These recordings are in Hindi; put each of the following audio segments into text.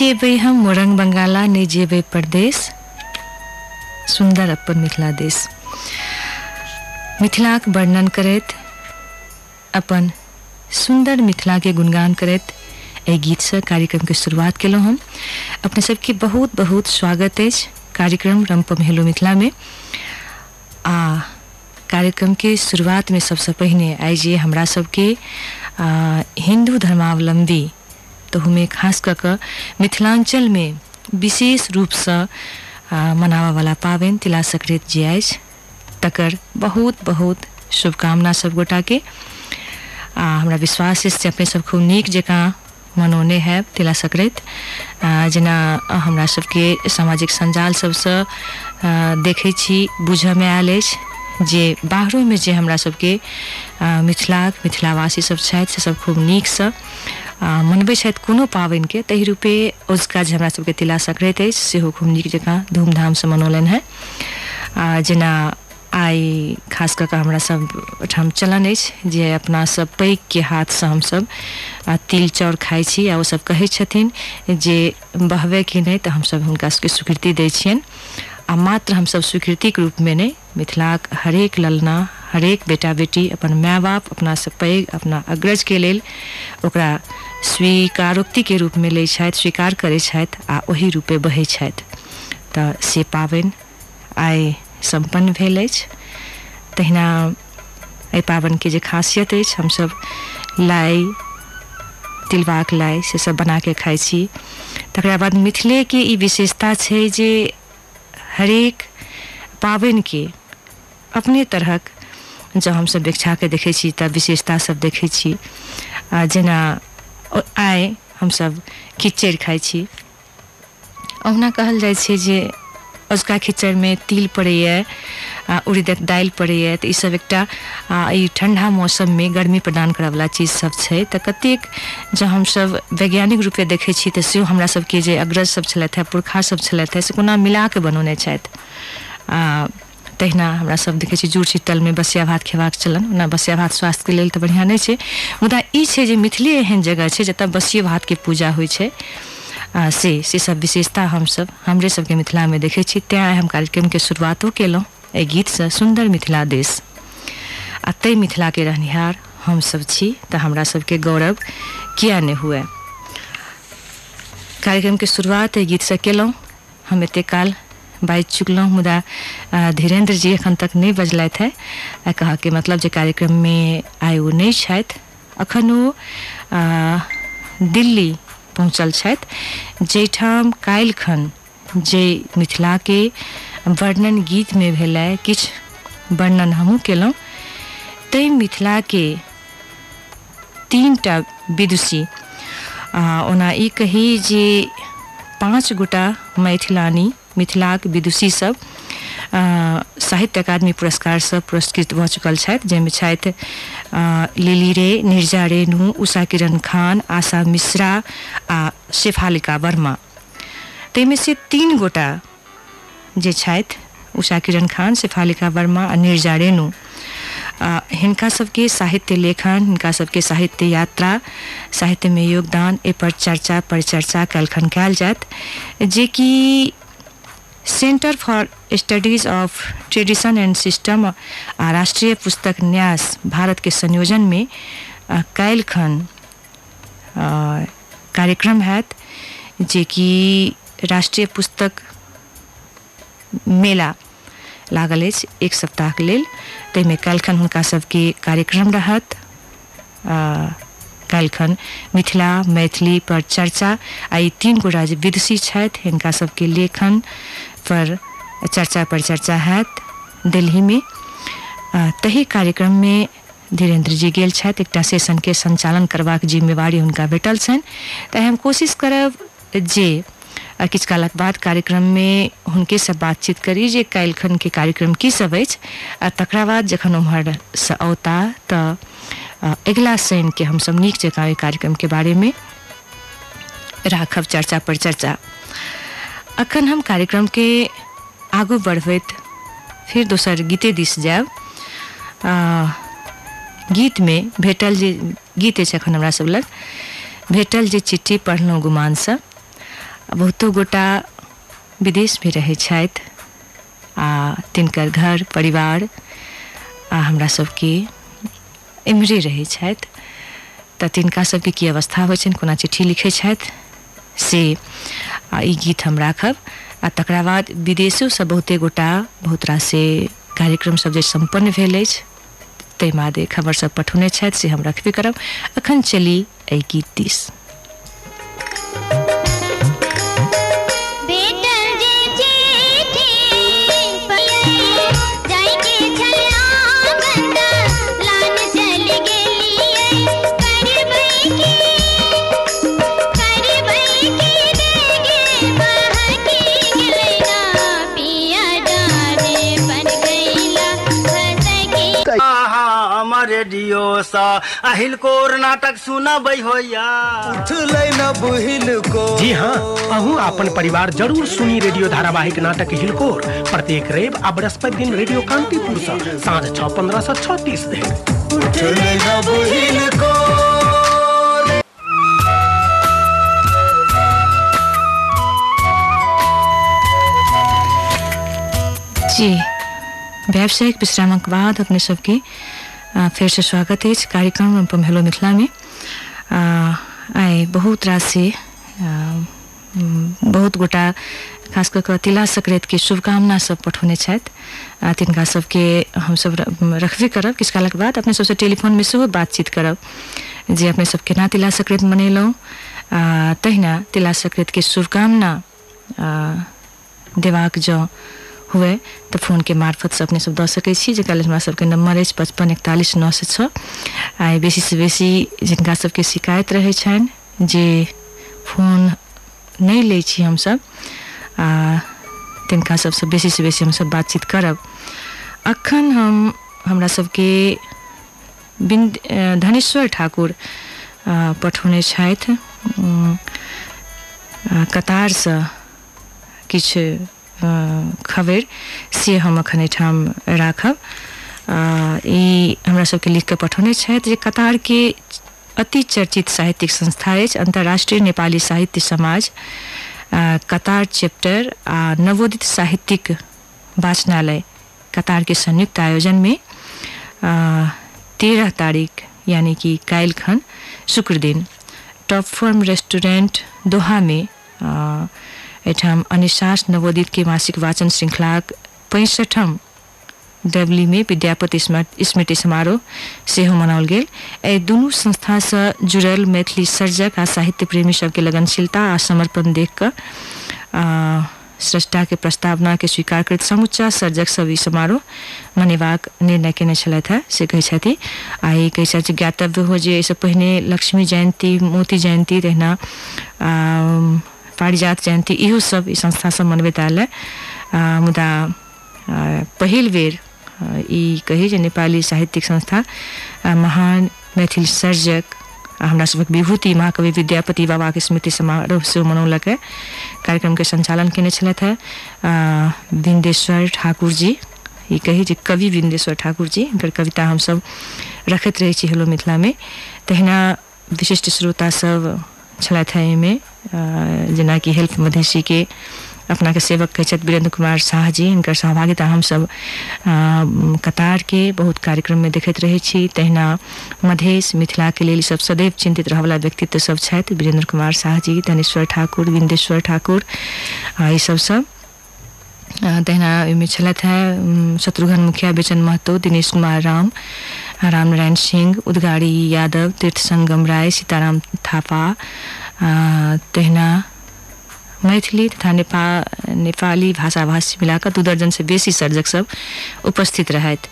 जेबै हम मोरंग बंगाला नहीं जेबै प्रदेश सुंदर अपन मिथिला देश। मिथिलाक वर्णन करैत अपन सुंदर मिथिला के गुणगान करैत एहि गीतसँ कार्यक्रमके शुरुआत केलहुँ हम। अपने सबके बहुत बहुत स्वागत अछि कार्यक्रम रमपम हेलो मिथिलामे। आ कार्यक्रम के शुरुआत में सबसे आइ जे हमरा सबके आ, हिंदू तहुमे खास कऽ मिथिलांचल में विशेष रूपसँ मनाबयवला पाबनि तिला संक्रांति जे अछि तकर बहुत बहुत शुभकामना सब गोटाके आ हमरा विश्वास जे अपने सब खूब नीक जकाँ मनौने हैब तिला संक्रांति। आ, जेना हमरा सबके सामाजिक संजाल सबसँ आ, देखै छी बुझयमे आयल जे बाहरोमे जे हमरा सबके आ, मिथिलाक मिथिलावासी सब छथि से सब खूब नीकसँ आ, मनबै छथि कोनो पाबनिके ताहि रूपे ओजुका जे हमरा सबके तिला संक्रांति अछि सेहो खूब नीक जकाँ धूमधामसँ मनौलनि हेँ। आ, जेना आइ खास कऽ हमरा सब ओहिठाम चलन अछि जे अपना सब पैघके हाथसँ हमसब आ, तिल चाउर खाइ छी आ ओसब कहै छथिन जे बहबै कि नहि तऽ हमसब हुनका सबके स्वीकृति दै आ मात्र हमसब स्वीकृतिके रूपमे नहि मिथिलाक हरेक ललना हरेक बेटा बेटी अपन माय बाप अपना से पैघ अपना अग्रजके लेल ओकरा स्वीकारोक्तिके रूपमे लै छथि, स्वीकार करै आ ओही रूपे बहै तऽ से पाबनि आइ सम्पन्न भेल अछि। तहिना एहि पाबनिके जे खासियत अछि हमसब लाइ, तिलबाक लाइ से सब बनाके खाइ छी। तकरा बाद मिथिलेके ई विशेषता छै जे हरेक पाबनिके अपने तरहक जब हमसब बेक्षाके देखै छी विशेषता सब देखै छी। आ जेना आइ हमसब खिचड़ि खाइ छी। ओहुना कहल जाइ छै जे अजुका खिचड़िमे तिल पड़ैए आ उड़ीदक दालि पड़ैए तऽ ईसब एकटा आ, ई ठण्डा मौसममे गर्मी प्रदान करयवला चीज़ सब छै। तऽ कतेक जँ हमसब वैज्ञानिक रूपे देखै छी तऽ सेहो सबके जे अग्रज सब छलथि हेँ पुरखा सब छलथि हेँ से कोना मिला कऽ बनौने छथि। आ तहिना हमरा सब देखै छी जुड़ शीतलमे बसिया भात खेबाक चलन। ओना बसिया भात स्वास्थ्यके लेल तऽ बढ़िआँ नहि छै। मुदा ई छै जे मिथिले एहन जगह छै जतऽ बसिये भातके पूजा छै। आ, से से सब विशेषता हमसब हमरे सबके मिथिलामे देखै छी। तेँ आइ हम कार्यक्रमके शुरुआतो केलहुँ एहि गीतसँ सुन्दर मिथिला देश। आ ताहि मिथिलाके रहनिहार हमसब छी तऽ हमरा सबके गौरव किया नहि हुए। कार्यक्रमके शुरुआत एहि गीतसँ केलहुँ। हम एतेक काल बाजि चुकलहुँ, मुदा धीरेन्द्र जी एखन तक नहि बजलथि है। कहऽके मतलब जे कार्यक्रममे आइ ओ नहि छथि, अखन दिल्ली पहुँचल छथि जाहिठाम काल्हिखन जे मिथिलाके वर्णन गीतमे भेलै, किछु वर्णन हमहूँ केलहुँ ताहि मिथिलाके तीन टा विदुषी ओना कही जे पाँच गोटा मैथिलानी मिथिलाक विदुषी सब साहित्य अकादमी पुरस्कारसँ पुरस्कृत भऽ चुकल छथि लिली रे, निर्जा रेणु उषा किरण खान, आशा मिश्रा आ शेफालिका वर्मा। ताहिमे से तीन गोटा जे उषा किरण खान, शेफालिका वर्मा आ निर्जा रेणु हिनका सबके साहित्य लेखन, हिनका सबके साहित्य यात्रा, साहित्यमे योगदान एहिपर चर्चा, परिचर्चा काल्हिखन कयल जायत centre for studies of tradition and system राष्ट्रीय पुस्तक न्यास भारत के संयोजन में कैल खन कार्यक्रम हैत जे कि राष्ट्रीय पुस्तक मेला लागल अछि एक सप्ताहके लेल। ताहिमे काल्हिखन हुनका सबके कार्यक्रम रहत। काल्हिखन मिथिला, मैथिली पर चर्चा, आ ई तीन गोटा जे विदुषी छथि लेखन पर चर्चा पर चर्चा हैत दिल्लीमे तही कार्यक्रम में धीरेन्द्र जी गेल छथि, एकटा सेशनके संचालन करबाक जिम्मेवारी हुनका भेटल छनि। हम कोशिश करब जे किछु कालक बाद कार्यक्रममे हुनके से बातचीत करी जे काल्हिखनके कार्यक्रम की सब अछि। आ तकरा बाद जखन ओम्हरसँ औता तऽ अगिला शनिके हमसब नीक जकाँ ओहि कार्यक्रमके बारेमे राखब, चर्चा पर चर्चा। अखन हम कार्यक्रम के आगू बढ़बैत, फिर दोसर गीते दिस जायब। गीतमे भेटल जे, गीत अछि एखन हमरा सब लग। भेटल जे चिट्ठी पढ़लहुँ गुमानसँ। बहुतो गोटा विदेश में रहै छथि। आ तिनकर घर, परिवार, आ हमरा सबके एम्हरे रहै छथि। तिनका सबके की अवस्था होइ छनि, कोना चिट्ठी लिखै छथि? से ई गीत हम राखब। आ तकरा बाद विदेशोसँ बहुते गोटा बहुत रासे कार्यक्रम सब जे सम्पन्न भेल अछि ताहि मादे खबर सब पठौने छथि से हम रखबे करब। अखन चली एहि गीत दिस। अहिल कोर नाटक सुनबै होया उठलै न बुहिल को जी हाँ अहू अपन परिवार ज़रूर सुनी रेडियो धारावाहिक नाटक हिलकोर प्रत्येक रवि आ बृहस्पति दिन रेडियो कांतिपुर से साँझ छः पंद्रह से छः तीस दिन उठलै न बुहिल को जी व्यावसायिक विश्रामक बाद अपने सबके फेर से स्वागत अछि कार्यक्रम अनुपम हेलो मिथिला में आ, आइ बहुत राशि बहुत गोटा खास कऽ कऽ तिला संक्रांतिके शुभकामना सब पठौने छथि आ, तिनका सबके हमसब र- रखबे करब किछु कालक बाद अपने सबसँ टेलीफोनमे सेहो बातचीत करब जे अपने सब केना तिला संक्रांति मनेलहुँ तहिना तिला संक्रांतिके शुभकामना देबाक जँ हुए तऽ फोनके मार्फत से अपने सब दऽ सकै छी जेकरा लेल हमरा सबके नम्बर अछि पचपन एकतालीस नओ सए छओ आ बेसी से बेसी जिनका सबके शिकायत रहै छनि जे फ़ोन नहि लै छी हमसब आ सबसँ बेसी से बेसी हमसब बातचीत करब। अखन हम हमरा सबके बिन्द धनेश्वर ठाकुर पठौने अ, कतारसँ किछु खबरि से हम अखन एहिठाम राखब। ई हमरा सबके लिख कऽ पठौने छथि जे कतारके अति चर्चित साहित्यिक संस्था अछि अंतर्राष्ट्रीय नेपाली साहित्य समाज। कतार चैप्टर आ नवोदित साहित्यिक वाचनालय कतार के संयुक्त आयोजन में तेरह तारीख यानी कि काल्हि खन शुक्र दिन टॉप फॉर्म रेस्टोरेंट दोहा में अ, एहिठाम अनिशास नवोदित के मासिक वाचन श्रृंखलाक पैंसठम डबली में विद्यापति स्मृति समारोह सेहो मनाओल गेल। एहि दुनू संस्थासँ जुड़ल मैथिली सर्जक आ साहित्य प्रेमी सबके लगनशीलता आ समर्पण देख के प्रस्तावना के स्वीकार करैत समूचा सर्जक सब ई समारोह मनेबाक निर्णय केने से कहै छथि। आ ई छथि ज्ञातव्य हो जे एहिसँ पहिने लक्ष्मी जयंती मोती जयंती तहिना पारिजात जयंती इहो सब ई संस्था सब मनबैत आयल है मुदा पहिल बेर ई कही जे नेपाली साहित्यिक संस्था महान मैथिल सर्जक हमरा विभूति महाकवि विद्यापति बाबाके स्मृति समारोह सेहो मनौलक। है कार्यक्रम के संचालन केने है। आ, बिन्देश्वर ठाकुर जी ई कही जे कवि बिन्देश्वर ठाकुर जी हिनकर कविता हमसब रखैत रहै हेलो मिथिला में तहिना विशिष्ट श्रोता सब छलथि है एहिमे। आ, जेनाकि हेल्प मधेसी के अपना के सेवक कहै छथि वीरेंद्र कुमार शाह जी हिनकर सहभागिता कतार के बहुत कार्यक्रम में देखैत रहै छी। तहिना मधेश मिथिला के लेल ई सब सदैव चिंतित रहवला व्यक्तित्व सब छथि वीरेंद्र कुमार शाह जी धनेश्वर ठाकुर बिंदेश्वर ठाकुर ई सब सब। तहिना है शत्रुघ्न मुखिया बेचन महतो दिनेश कुमार राम राम नारायण सिंह उद्गारी यादव तीर्थ संगम राय सीताराम थापा तहिना मैथिली तथा नेपा नेपाली भाषाभाषी मिलाकर दू दर्जन से बेसी सर्जक सब उपस्थित रहथि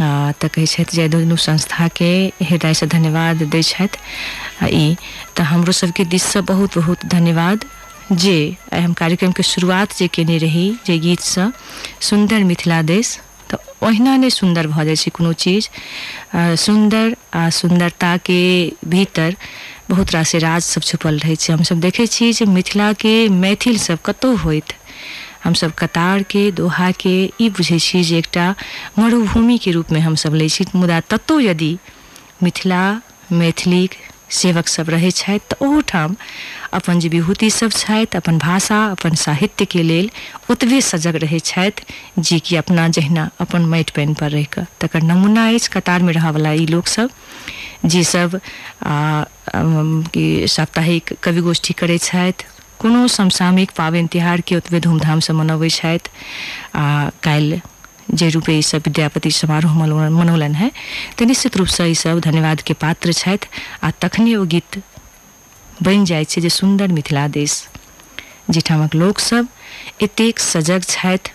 आ, तऽ कहै छथि जे दुनू संस्थाके हृदयसँ धन्यवाद दै छथि। आ ई तऽ हमरो सबके दिससँ बहुत बहुत धन्यवाद जे हम कार्यक्रमके शुरुआत जे केने रही जे गीतसँ सुन्दर मिथिला देश तऽ ओहिना नहि सुन्दर भऽ जाइ छै कोनो चीज़। सुन्दर आ सुन्दरताके भीतर बहुत रास राज सब छुपल रहै छै। हमसब देखै छी जे मिथिलाके मैथिल सब कतौ होइत। हमसब कतारके, दोहाके, ई बुझै छी जे एकटा मरुभूमिके रूपमे हमसब लै छी। मुदा ततौ यदि मिथिला मैथिली सेवक सब रहै छथि अपन जे विभूति सब अपन भाषा, अपन साहित्य के लेल ओतबे सजग रहै छथि, जे कि अपना जहिना अपन माटि पानि पर रहि कऽ। तकर नमूना अछि कतारमे रहयवला ई लोकसभ जे सब कि साप्ताहिक कवि गोष्ठी करै छथि, कोनो समसामयिक पाबनि तिहारके ओतबे धूमधामसँ मनबै छथि, आ, काल्हि रूपे सब विद्यापति समारोह मनौ- मनौलनि हैं तऽ निश्चित रूपसँ ई सब धन्यवादके पात्र छथि। आ तखने ओ गीत बनि जाइ छै जे मिथिला देश जाहिठामक लोकसभ एतेक सजग छथि।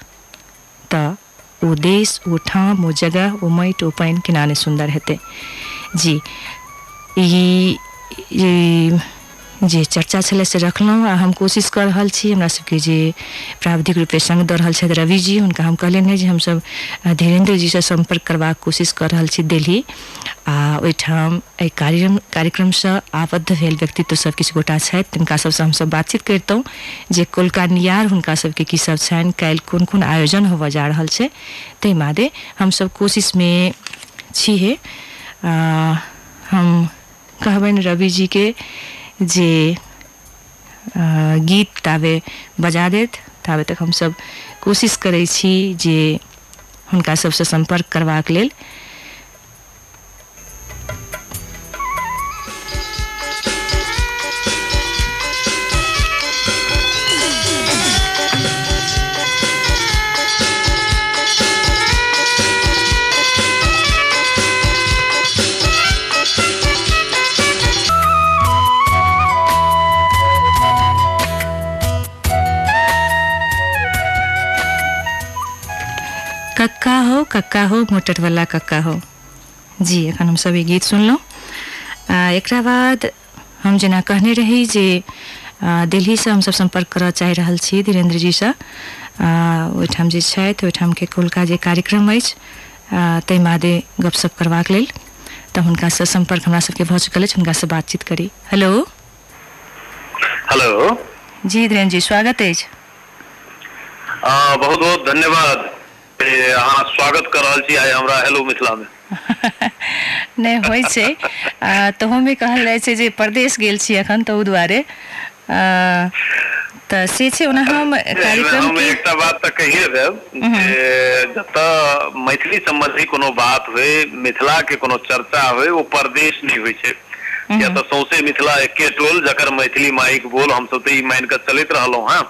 तऽ ओ देश, ओ ठाम, ओ जगह, ओ माटि, ओ पानि केना नहि सुन्दर हेतै। जी ई जे चर्चा छलै से रखलहुँ आ हम कोशिश कऽ रहल छी हमरा सबके जे प्राविधिक रूपे संग दऽ रहल छथि रवि जी हुनका हम कहलियनि हैं जे हमसब अ, धीरेन्द्र जीसँ सम्पर्क करबाक कोशिश कऽ रहल छी दिल्ली आ ओहिठाम एहि कार्यक्रम कार्यक्रमसँ आबद्ध भेल व्यक्तित्व सब किछु गोटा छथि तिनका सबसँ हमसब बातचीत करितहुँ जे कोलका नियार हुनका सबके की सब छनि काल्हि कोन कोन आयोजन होबऽ जा रहल छै ताहि मादे हमसब कोशिशमे छी हे आ, हम कहबनि रवि जी के जे गीत ताबे बजा देत, ताबे तक हमसब कोशिश करै छी जे हुनका सबसे सम्पर्क करबाक लेल कक्का हो मोटर वाला कक्का हो। जी एखन हम सब ई गीत सुनलहुँ एक बाद हम जेना कहने रही जे आ, दिल्लीसँ हमसब सम्पर्क करऽ चाहि रहल छी धीरेन्द्र जीसँ ओहिठाम जे छथि ओहिठामके कोलका जे कार्यक्रम अछि ताहि मादे गपशप करबाक लेल। तऽ हुनकासँ सम्पर्क हमरा सबके भऽ चुकल अछि हुनकासँ बातचीत करी। हेलो। हेलो। जी धीरेन्द्र जी स्वागत अछि। बहुत बहुत धन्यवाद। अहाँ स्वागत कर रहल छी आइ हमरा हेलो मिथिला में। नहि होइ छै। आ, तहूमे कहल जाइ छै जे परदेश गेल छी एखन तऽ ओ दुआरे। आ, से छै ओना हम कार्यक्रम हम एकटा बात तऽ कहिए देब जे जतऽ मैथिली संबंधी कोनो बात होय मिथिला के कोनो चर्चा होय ओ परदेश नहीं होइ छै। या तो सौसे मिथिला एके टोल जकर मैथिली माइक बोल हम सब ई मान के चलित रहलहुँ हाँ।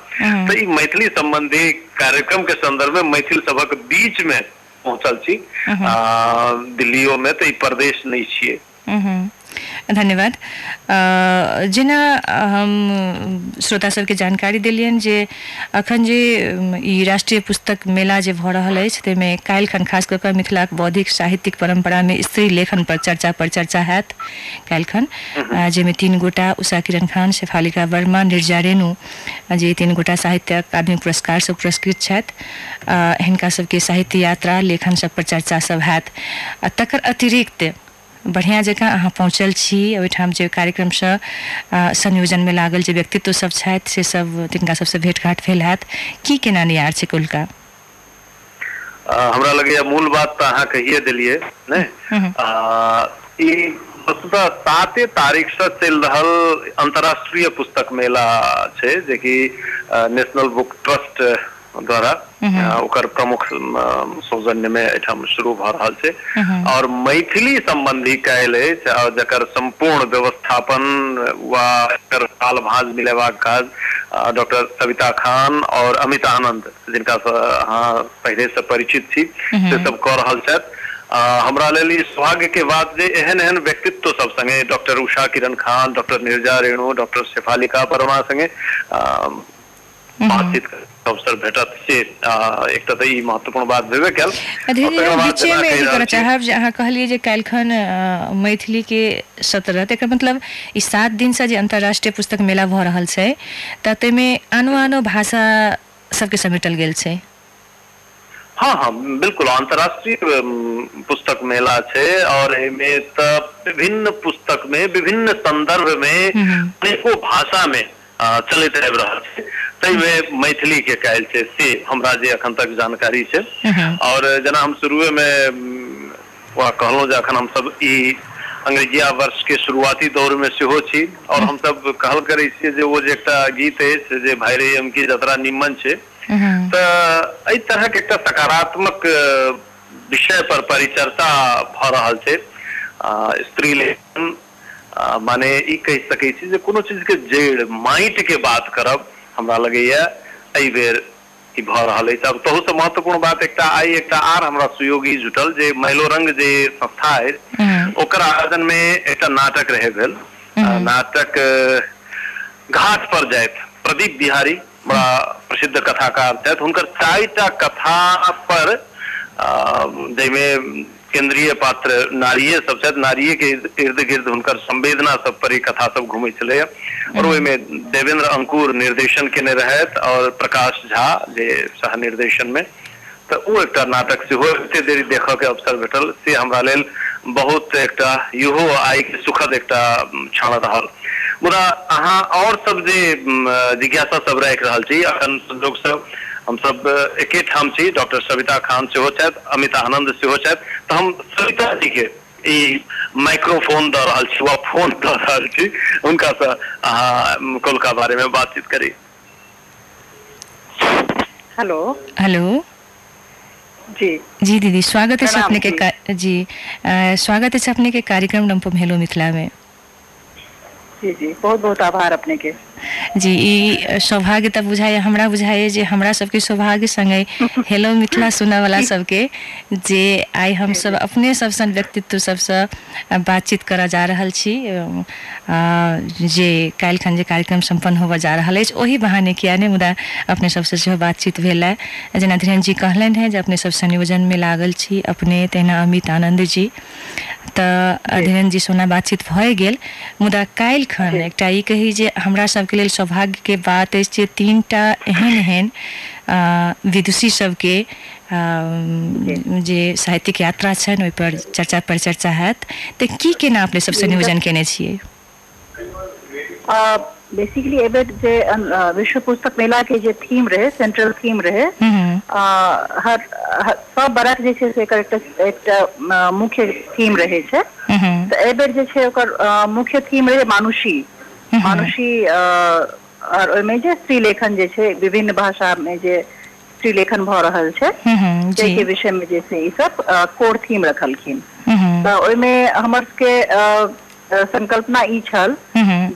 तो मैथिली संबंधी कार्यक्रम के संदर्भ में मैथिल सबक बीच में पहुंचल छी। आ, में तो प्रदेश परदेश नहीं मह्म। धन्यवाद। जेना हम श्रोता सबके जानकारी देलियनि जे अखन जे ई राष्ट्रीय पुस्तक मेला जे भऽ रहल अछि ताहिमे खन खास कऽ कऽ मिथिलाक बौद्धिक साहित्यिक परम्परामे स्त्री लेखन पर चर्चा पर चर्चा हैत काल्हि खन। अ, जाहिमे तीन गोटा उषा किरण खान शेफालिका वर्मा निर्जा रेणु जे तीन गोटा साहित्य अकादमी पुरस्कार सँ पुरस्कृत छथि। हिनका सबके साहित्य यात्रा लेखन सब पर चर्चा सब हैत। आ तकर अतिरिक्त बढ़िया जकाँ अहाँ पहुँचल छी ओहिठाम जे कार्यक्रमसँ अ, संयोजनमे लागल जे व्यक्तित्व सब छथि से सब तिनका सबसँ भेँट घाट भेल हैत। की केना नियार छै कोलका? हमरा लगैया मूल बात तऽ अहाँ कहिए देलियै ने? आ, ई वस्तुतः साते तारीख से चलि रहल अंतर्राष्ट्रीय पुस्तक मेला छै जेकि नेशनल बुक ट्रस्ट द्वारा आ, ओकर प्रमुख म, सौजन्य में एहिठाम शुरू भऽ रहल छै। और मैथिली अछि और जकर संपूर्ण व्यवस्थापन वा एकर ताल भांज मिलेबाक काज डॉक्टर सविता खान और अमित आनंद जिनका अहाँ पहले से परिचित छी से सब कऽ रहल छथि। हमरा लेल ई सौभाग्य के बात जे एहन एहन व्यक्तित्व सब संगे doctor Usha Kiran Khan doctor Nirja Renu doctor Shefalika Verma संगे बातचीत के अवसर भेटत से आ, एकटा तऽ ई महत्वपूर्ण बात भेबे तकर बाद बीचे में ई रहल चाहब जे अहाँ कहलियै जे काल्हिखन मैथिली के सत्रह तऽ मतलब ई सात दिनसँ जे अंतर्राष्ट्रीय पुस्तक मेला भऽ रहल छै तऽ ताहिमे आनो आनो भाषा सबके समेटल गेल छै। हाँ हाँ बिल्कुल अंतर्राष्ट्रीय पुस्तक मेला छै और तऽ विभिन्न पुस्तक में विभिन्न संदर्भ में अनेको भाषा में चलैत आबि रहल छै। ताहिमे मैथिली के काल्हि छै से हमरा जे अखन तक जानकारी छै। और जेना हम शुरुए में वहाँ कहलहुँ जे अखन हमसब ई अंग्रेजिया वर्ष के शुरुआती दौर में सेहो छी और हम सब कहल करै जे ओ जे एकटा गीत अछि जे भाई रे हम की जतरा निमन छै हम्म, तऽ एहि तरहक एकटा सकारात्मक विषय पर परिचर्चा भऽ रहल छै। स्त्री लेखन माने ई कहि सकै छी जे कोनो चीज़ के जड़ माटि के बात करब हमरा लगैया एहि बेर ई भऽ रहल अछि। अब तहु से महत्वपूर्ण बात एकटा आइ एकटा आर हमरा सहयोगी जुटल जे महिलो रंग जे संस्था अछि हम्म, ओकर आयोजन में एकटा नाटक रहे भेल। नाटक घाट पर जाइत प्रदीप बिहारी बड़ा प्रसिद्ध कथाकार छथि। हुनकर चारिटा कथा पर जाहिमे केंद्रीय पात्र नारिये सब छथि नारिये के इर्द गिर्द हुनकर संवेदना सब पर ई कथा सब घूमै छलैया और ओहिमे देवेंद्र अंकुर निर्देशन केने रहथि और प्रकाश झा जे सह निर्देशन में। तऽ ओ एकटा नाटक सेहो एते देरी देखऽ के अवसर भेटल से हमरा लेल बहुत एकटा इहो आइ के सुखद एकटा उम, क्षण रहल। मुदा अहाँ और सब जे जिज्ञासा सब राखि रहल छी अखन संजोग सब हमसब एके ठाम छी डॉक्टर सविता खान सेहो छथि अमिता आनंद सेहो छथि। तऽ हम सविता जी के ई माइक्रोफोन दऽ रहल छी वा फ़ोन दऽ रहल छी हुनकासँ अहाँ कोलका बारे में बातचीत करी। हेलो। हेलो। जी। जी दीदी स्वागत है अपने के जी। अ, स्वागत है अपने के कार्यक्रम डम्पम हेलो मिथिला में जी जी बहुत बहुत आभार अपने के जी ई सौभाग्य तऽ बुझाइए हमरा बुझाइए जे हमरा सबके सौभाग्य संगे हेलो मिथिला सुनऽ वाला सबके जे आइ हम सब अपने सब सन व्यक्तित्व सबसँ बातचीत करऽ जा रहल छी जे काल्हि खन जे कार्यक्रम सम्पन्न होबऽ जा रहल अछि ओहि बहाने किया नहि मुदा अपने सबसँ सेहो बातचीत भेल है जेना धीरेन्द्र जी कहलनि है जे अपने सब संयोजन में लागल छी अपने तहिना अमित आनंद जी तऽ धीरेन्द्र जी सोना बातचीत भए गेल। मुदा कल खन एकटा ई कही जे हमरा सबके लेल सौभाग्य के बात अछि जे तीनटा एहन एहन विदुषी सबके जे। साहित्यिक यात्रा छनि ओहि पर चर्चा परिचर्चा हैत तऽ की केना अपने सबसे संयोजन केने छियै? बेसिकली एबे जे अन- अ, विश्व पुस्तक मेला के जे थीम रहे सेंट्रल थीम रहे हम्म, अ, हर हर- सब बरख जे छै से एकर एकटा अ, मुख्य थीम रहे छै। हम्म, तऽ बेर जे छै ओकर मुख्य थीम रहे मानुषी। मानुषी और ओहिमे जे स्त्री लेखन जे छै विभिन्न भाषा में जे स्त्री लेखन भऽ रहल छै हम्म, जाहि के विषय में जे छै ई सब कोर थीम रखलखिन। तऽ ओहिमे हमर सबके संकल्पना ई छल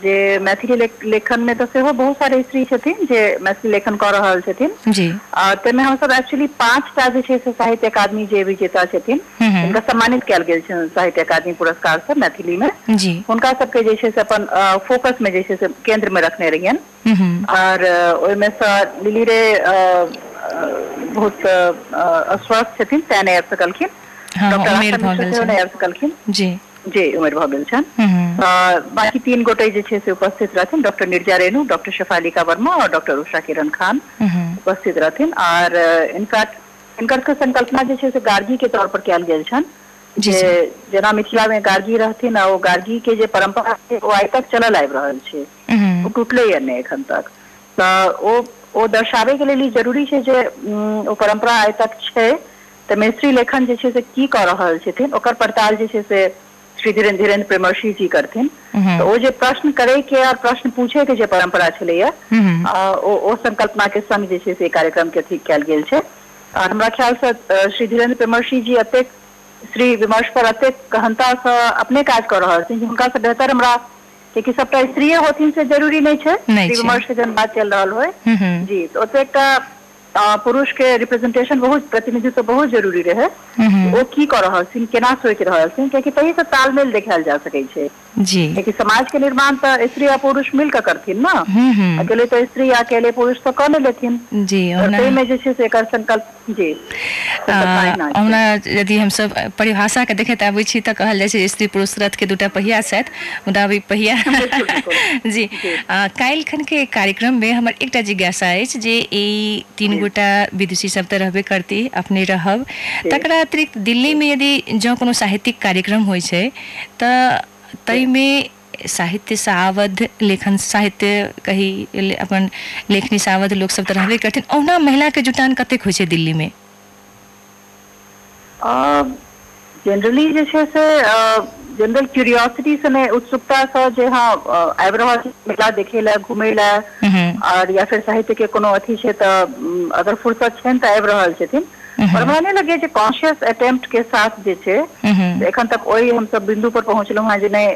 जे मैथिली लेख- लेखन में तऽ सेहो बहुत सारे स्त्री छथिन जे मैथिली लेखन कऽ रहल छथिन। जी। आ, ताहिमे हमसब एक्चुअली पाँच टा जे छै से साहित्य अकादमी जे विजेता छथिन हुनका सम्मानित कयल गेल छनि साहित्य अकादमी पुरस्कार से मैथिली में जी। हुनका सबके जे छै से अपन फोकस में जे छै से केंद्र में रखने रहियन। और अ, ओहिमे सँ लिली रे बहुत अस्वस्थ छथिन तें नहि आबि सकलखिन हाँ डॉक्टर आबि सकलखिन जी। जी हम्म, अ, बाकी तीन गोटे जे से उपस्थित रहथिन डॉक्टर निर्जा रेणु डॉक्टर शफालिका वर्मा और डॉक्टर उषा किरण खान हम्म, उपस्थित रहथिन। और इनफैक्ट के संकल्पना जे छै से गार्गी के तौर पर कयल गेल छनि। जी, जे जेना मिथिला में गार्गी रहथिन आ ओ गार्गी के जे परंपरा छै ओ आइ तक चलल आबि रहल छै। हम्म, ओ टूटलैया नहि एखन तक। तऽ ओ ओ दर्शाबै के लेल ई ज़रूरी छै जे ओ परंपरा आइ तक छै। तऽ मैत्री लेखन जे छै से की कऽ रहल छथिन ओकर पड़ताल जे छै से श्री धीरेन्द्र धीरेन्द्र प्रेमर्षि जी करथिन। हम्म, तऽ ओ जे प्रश्न करे के और प्रश्न पूछे के जे परंपरा छलैया हम्म, ओ ओ संकल्पना के संग जे छै से कार्यक्रम के अथी कयल गेल छै। और हमरा ख्याल से श्री धीरेन्द्र प्रेमर्षि जी एतेक श्री विमर्श पर एतेक गहनता से अपने काज कऽ रहल छथिन जे हुनका से बेहतर हमरा कियाकि सबटा स्त्रीए होथिन से ज़रूरी नहीं है श्री विमर्श के जहन बात चल रहा हम्म, जी तो ओते एकटा पुरुष के रिप्रेजेंटेशन बहुत प्रतिनिधित्व बहुत ज़रूरी रहे। हम्म, ओ की रहल छथिन केना सोचि रहल छथिन कियाकि तही से तालमेल देखायल जा सकै छै। जी। कियाकि समाज के निर्माण तऽ स्त्री आ पुरुष मिल कऽ करथिन ना। हम्म, हम्म, अकेले तो स्त्री या अकेले पुरुष तो नहि लेथिन। जी और ओना ताहिमे जे छै से एकर संकल्प जी। ओना यदि हमसब परिभाषा के देखैत आबै छी तऽ कहल जाइ छै स्त्री पुरुष रथ के दूटा पहिया छथि। मुदा अभी पहिया। जी। काल्हि खन के कार्यक्रम में हमर एकटा जिज्ञासा अछि जे ई तीन गोटा विदुषी तऽ रहबे करती अपने रहब। तकरा अतिरिक्त दिल्ली में यदि जँ कोनो साहित्यिक कार्यक्रम होइ छै ताहिमे साहित्य से आवद्ध लेखन साहित्य कही ले- अपन लेखनी से आवद्ध लोक सब करथिन। ओना महिला के जुटान कतेक होइ छै दिल्ली में? जनरली जे छै से जनरल क्यूरियोसिटी से ने उत्सुकता से जे हाँ रहल मेला देखे ला घूमे ला और या फिर साहित्य के कोनो अथी छै तऽ अगर फुर्सत छनि तऽ आबि रहल छथिन पर हमरा नहि लगे जे कॉन्शियस अटेम्प्ट के साथ जे छै हम्म, एखन तक ओहि हमसब बिंदु पर पहुंचलहुँ हैं जे नहि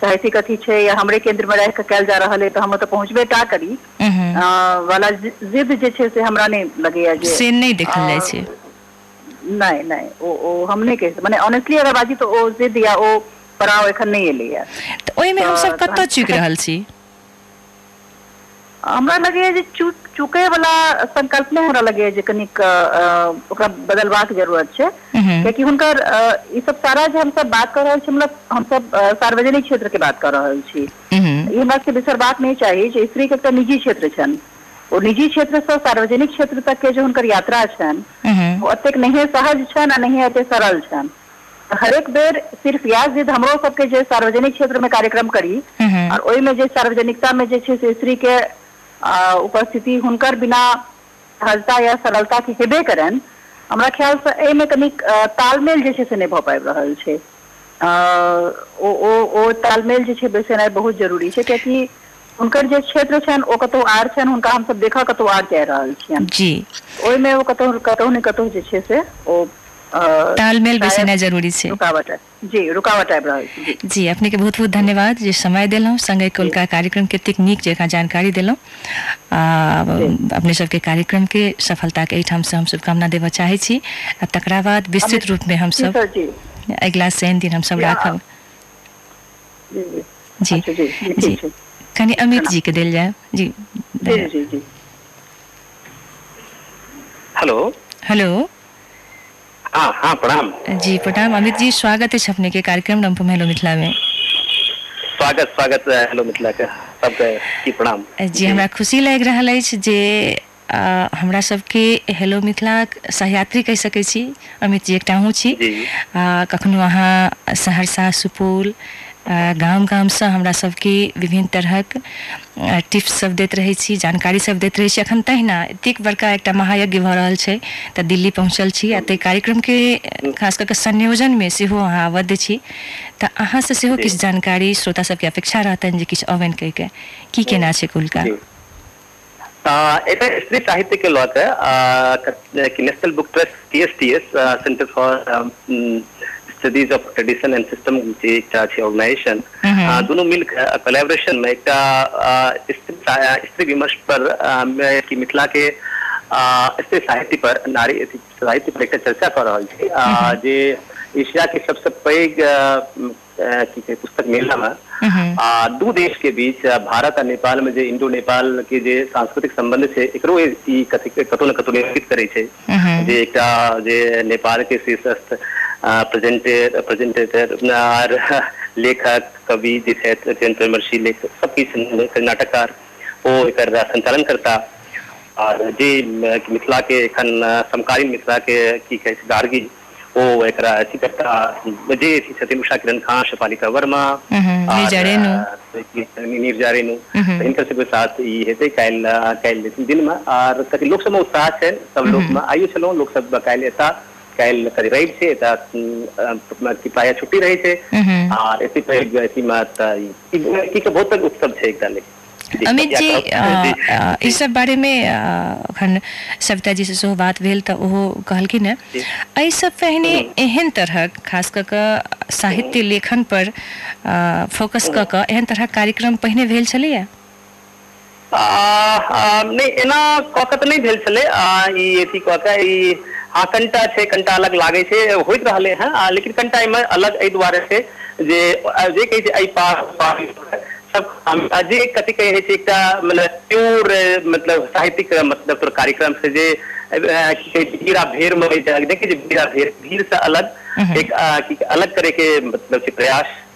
साहित्यिक अथी छै या हमरे केंद्र में रह के कयल जा रहा है तऽ हम तऽ पहुंचबे टा करी। वाला जिद जे छै से हमरा नहि लगैया जे से नहि देखल जाइ छै। नहीं नहीं ओ ओ हम नहीं कह माने ऑनेस्टली अगर बाजी तो ओ जिद या ओ पड़ाव एखन नहीं एलैया। तऽ ओहिमे हमसब तऽ- कतऽ चूकि रहल छी? हमरा लगैया जे चूक वाला संकल्प में हमरा लगैया जे कनिक ओकरा बदलबाक ज़रूरत छै। हम्म, कियाकि हुनकर ई सब सारा जे हम सब बात कर रहल छी मतलब हम सब सार्वजनिक क्षेत्र के बात कर रहल छी। हम्म, ई हमरा सबके बिसरबाक नहीं चाही जे स्त्री के एकटा निजी क्षेत्र छनि। ओ निजी क्षेत्र से सार्वजनिक क्षेत्र तक के जो हुनकर यात्रा छनि हम्म, ओ ओतेक नहिए सहज छनि आ नहिए एते सरल छनि। हरेक बेर सिर्फ़ इएह जिद हमरो सबके जे सार्वजनिक क्षेत्र में कार्यक्रम करी और ओहिमे जे सार्वजनिकता में जे छै से स्त्री के उपस्थिति हुनकर बिना सहजता या सरलता के हेबे करनि हमरा ख्याल से एहिमे कनिक तालमेल जे छै से नहि भऽ पाबि रहल छै। ओ ओ ओ तालमेल जे छै बैसेनाइ बहुत ज़रूरी छै कियाकि हुनकर जे क्षेत्र छनि ओ कतहु आर छनि हुनका हमसब देखऽ कतहु आर जा रहल छियनि। जी। ओहिमे ओ कतहु कतहु ने कतहु जे छै से ओ ज़रूरी छै। रुकावट है। जी रुकावट आबि रहल छै जी। जी अपने के बहुत बहुत धन्यवाद। जे समय देलहुँ संगे कोलका कार्यक्रम के एतेक नीक जकाँ जानकारी देलहुँ आ अपने सबके कार्यक्रम के सफलता के एहिठाम से हम शुभकामना देबऽ चाहै छी। आ तकरा बाद विस्तृत रूप में हम सब अगिला शनि दिन हम सब राखब। जी जी। अच्छा, कनि अमित जी के देल जाए। जी जी जी जी। हेलो। हेलो। हाँ हाँ प्रणाम। जी प्रणाम। अमित जी स्वागत है छपने के कार्यक्रम रंपम हेलो मिथिला में। स्वागत स्वागत है हेलो मिथिला के सबके की प्रणाम। जी हमरा खुशी लग रहा अछि जे आ, हमरा सबके हेलो मिथिला सहयात्री कह सकै छी। अमित जी एकटा हूँ छी। कखनो अहाँ सहरसा सुपौल गाम गामसँ हमरा सबके विभिन्न तरहक आ, टिप्स सब दैत रहै छी जानकारी सब दैत रहै छी। अखन तहिना एतेक बड़का एकटा महायज्ञ भऽ रहल छै तऽ दिल्ली पहुँचल छी आ ताहि कार्यक्रमके खास कऽ कऽ संयोजनमे सेहो अहाँ आबद्ध छी। तऽ अहाँसँ सेहो किछु जानकारी श्रोता सबके अपेक्षा रहतनि जे किछु अवैन कहि के की केना छै कुलका? एटा स्त्री साहित्य के लऽ के national book trust T S T S centre for studies of tradition and system organisation. दुनू मिल कोलैबोरेशन में एकटा आ, स्त्री विमर्श पर मिथिला के स्त्री साहित्य पर नारी साहित्य पर एक चर्चा कऽ रहा है आ, जे एशिया के सबसे पैघ पुस्तक मेला में हम्म। दू देश के बीच भारत और नेपाल में जे इंडो नेपाल के जे सांस्कृतिक संबंध छै एकरो कतौ न कतौ निरूपित करे छै हम्म। जे एकटा जे नेपाल के शीर्षस्थ प्रेजेंटेटर आर लेखक कवि जे छथि अत्यंत विमर्शी लेखक सब किछु नाटककार वो एकर संचालन करता और जे मिथिला के एखन समकालीन मिथिला के की कहै छै गार्गी वो एक अथी करता जे अथी छथिन उषा किरण खान शपालिका वर्मा हम्म, और, नीरजा रेणु। रेणु हम्म। हिनकर सबके साथ ई हेतै काल्हि काल्हि दिन में आर लोक सबमे उत्साह छै सब लोक में आइयो छलहुँ लोक सब काल्हि एता छै एता अम, अ, कि हम्म। बहुत पैघ उत्सव अमित जी ई सब बारे में सविता जी से सेहो बात भेल तऽ ओहो कहलखिन है। जी। एहि सब पहिने एहन तरहक खास कऽ कऽ साहित्य लेखन पर फोकस कऽ कऽ एहन तरहक कार्यक्रम पहिने भेल छलैया नहि एना कऽ कऽ तऽ नहि भेल छलै। ई अथी कऽ कऽ ई हाँ कनिटा छै कनिटा अलग लागै छै होइत रहलै हँ। आ, लेकिन कनिटा एहिमे अलग एहि दुआरे छै जे जे कहै छै एहि पार ओ पार सब आ, जे कथी कहै छै एकटा मतलब प्योर मतलब साहित्यिक मतलब तोर कार्यक्रम से जे भीड़ा भेड़ में देखै भीड़ा भेड़ भीड़ से अलग एक आ, अलग करे के मतलब प्रयास। आ,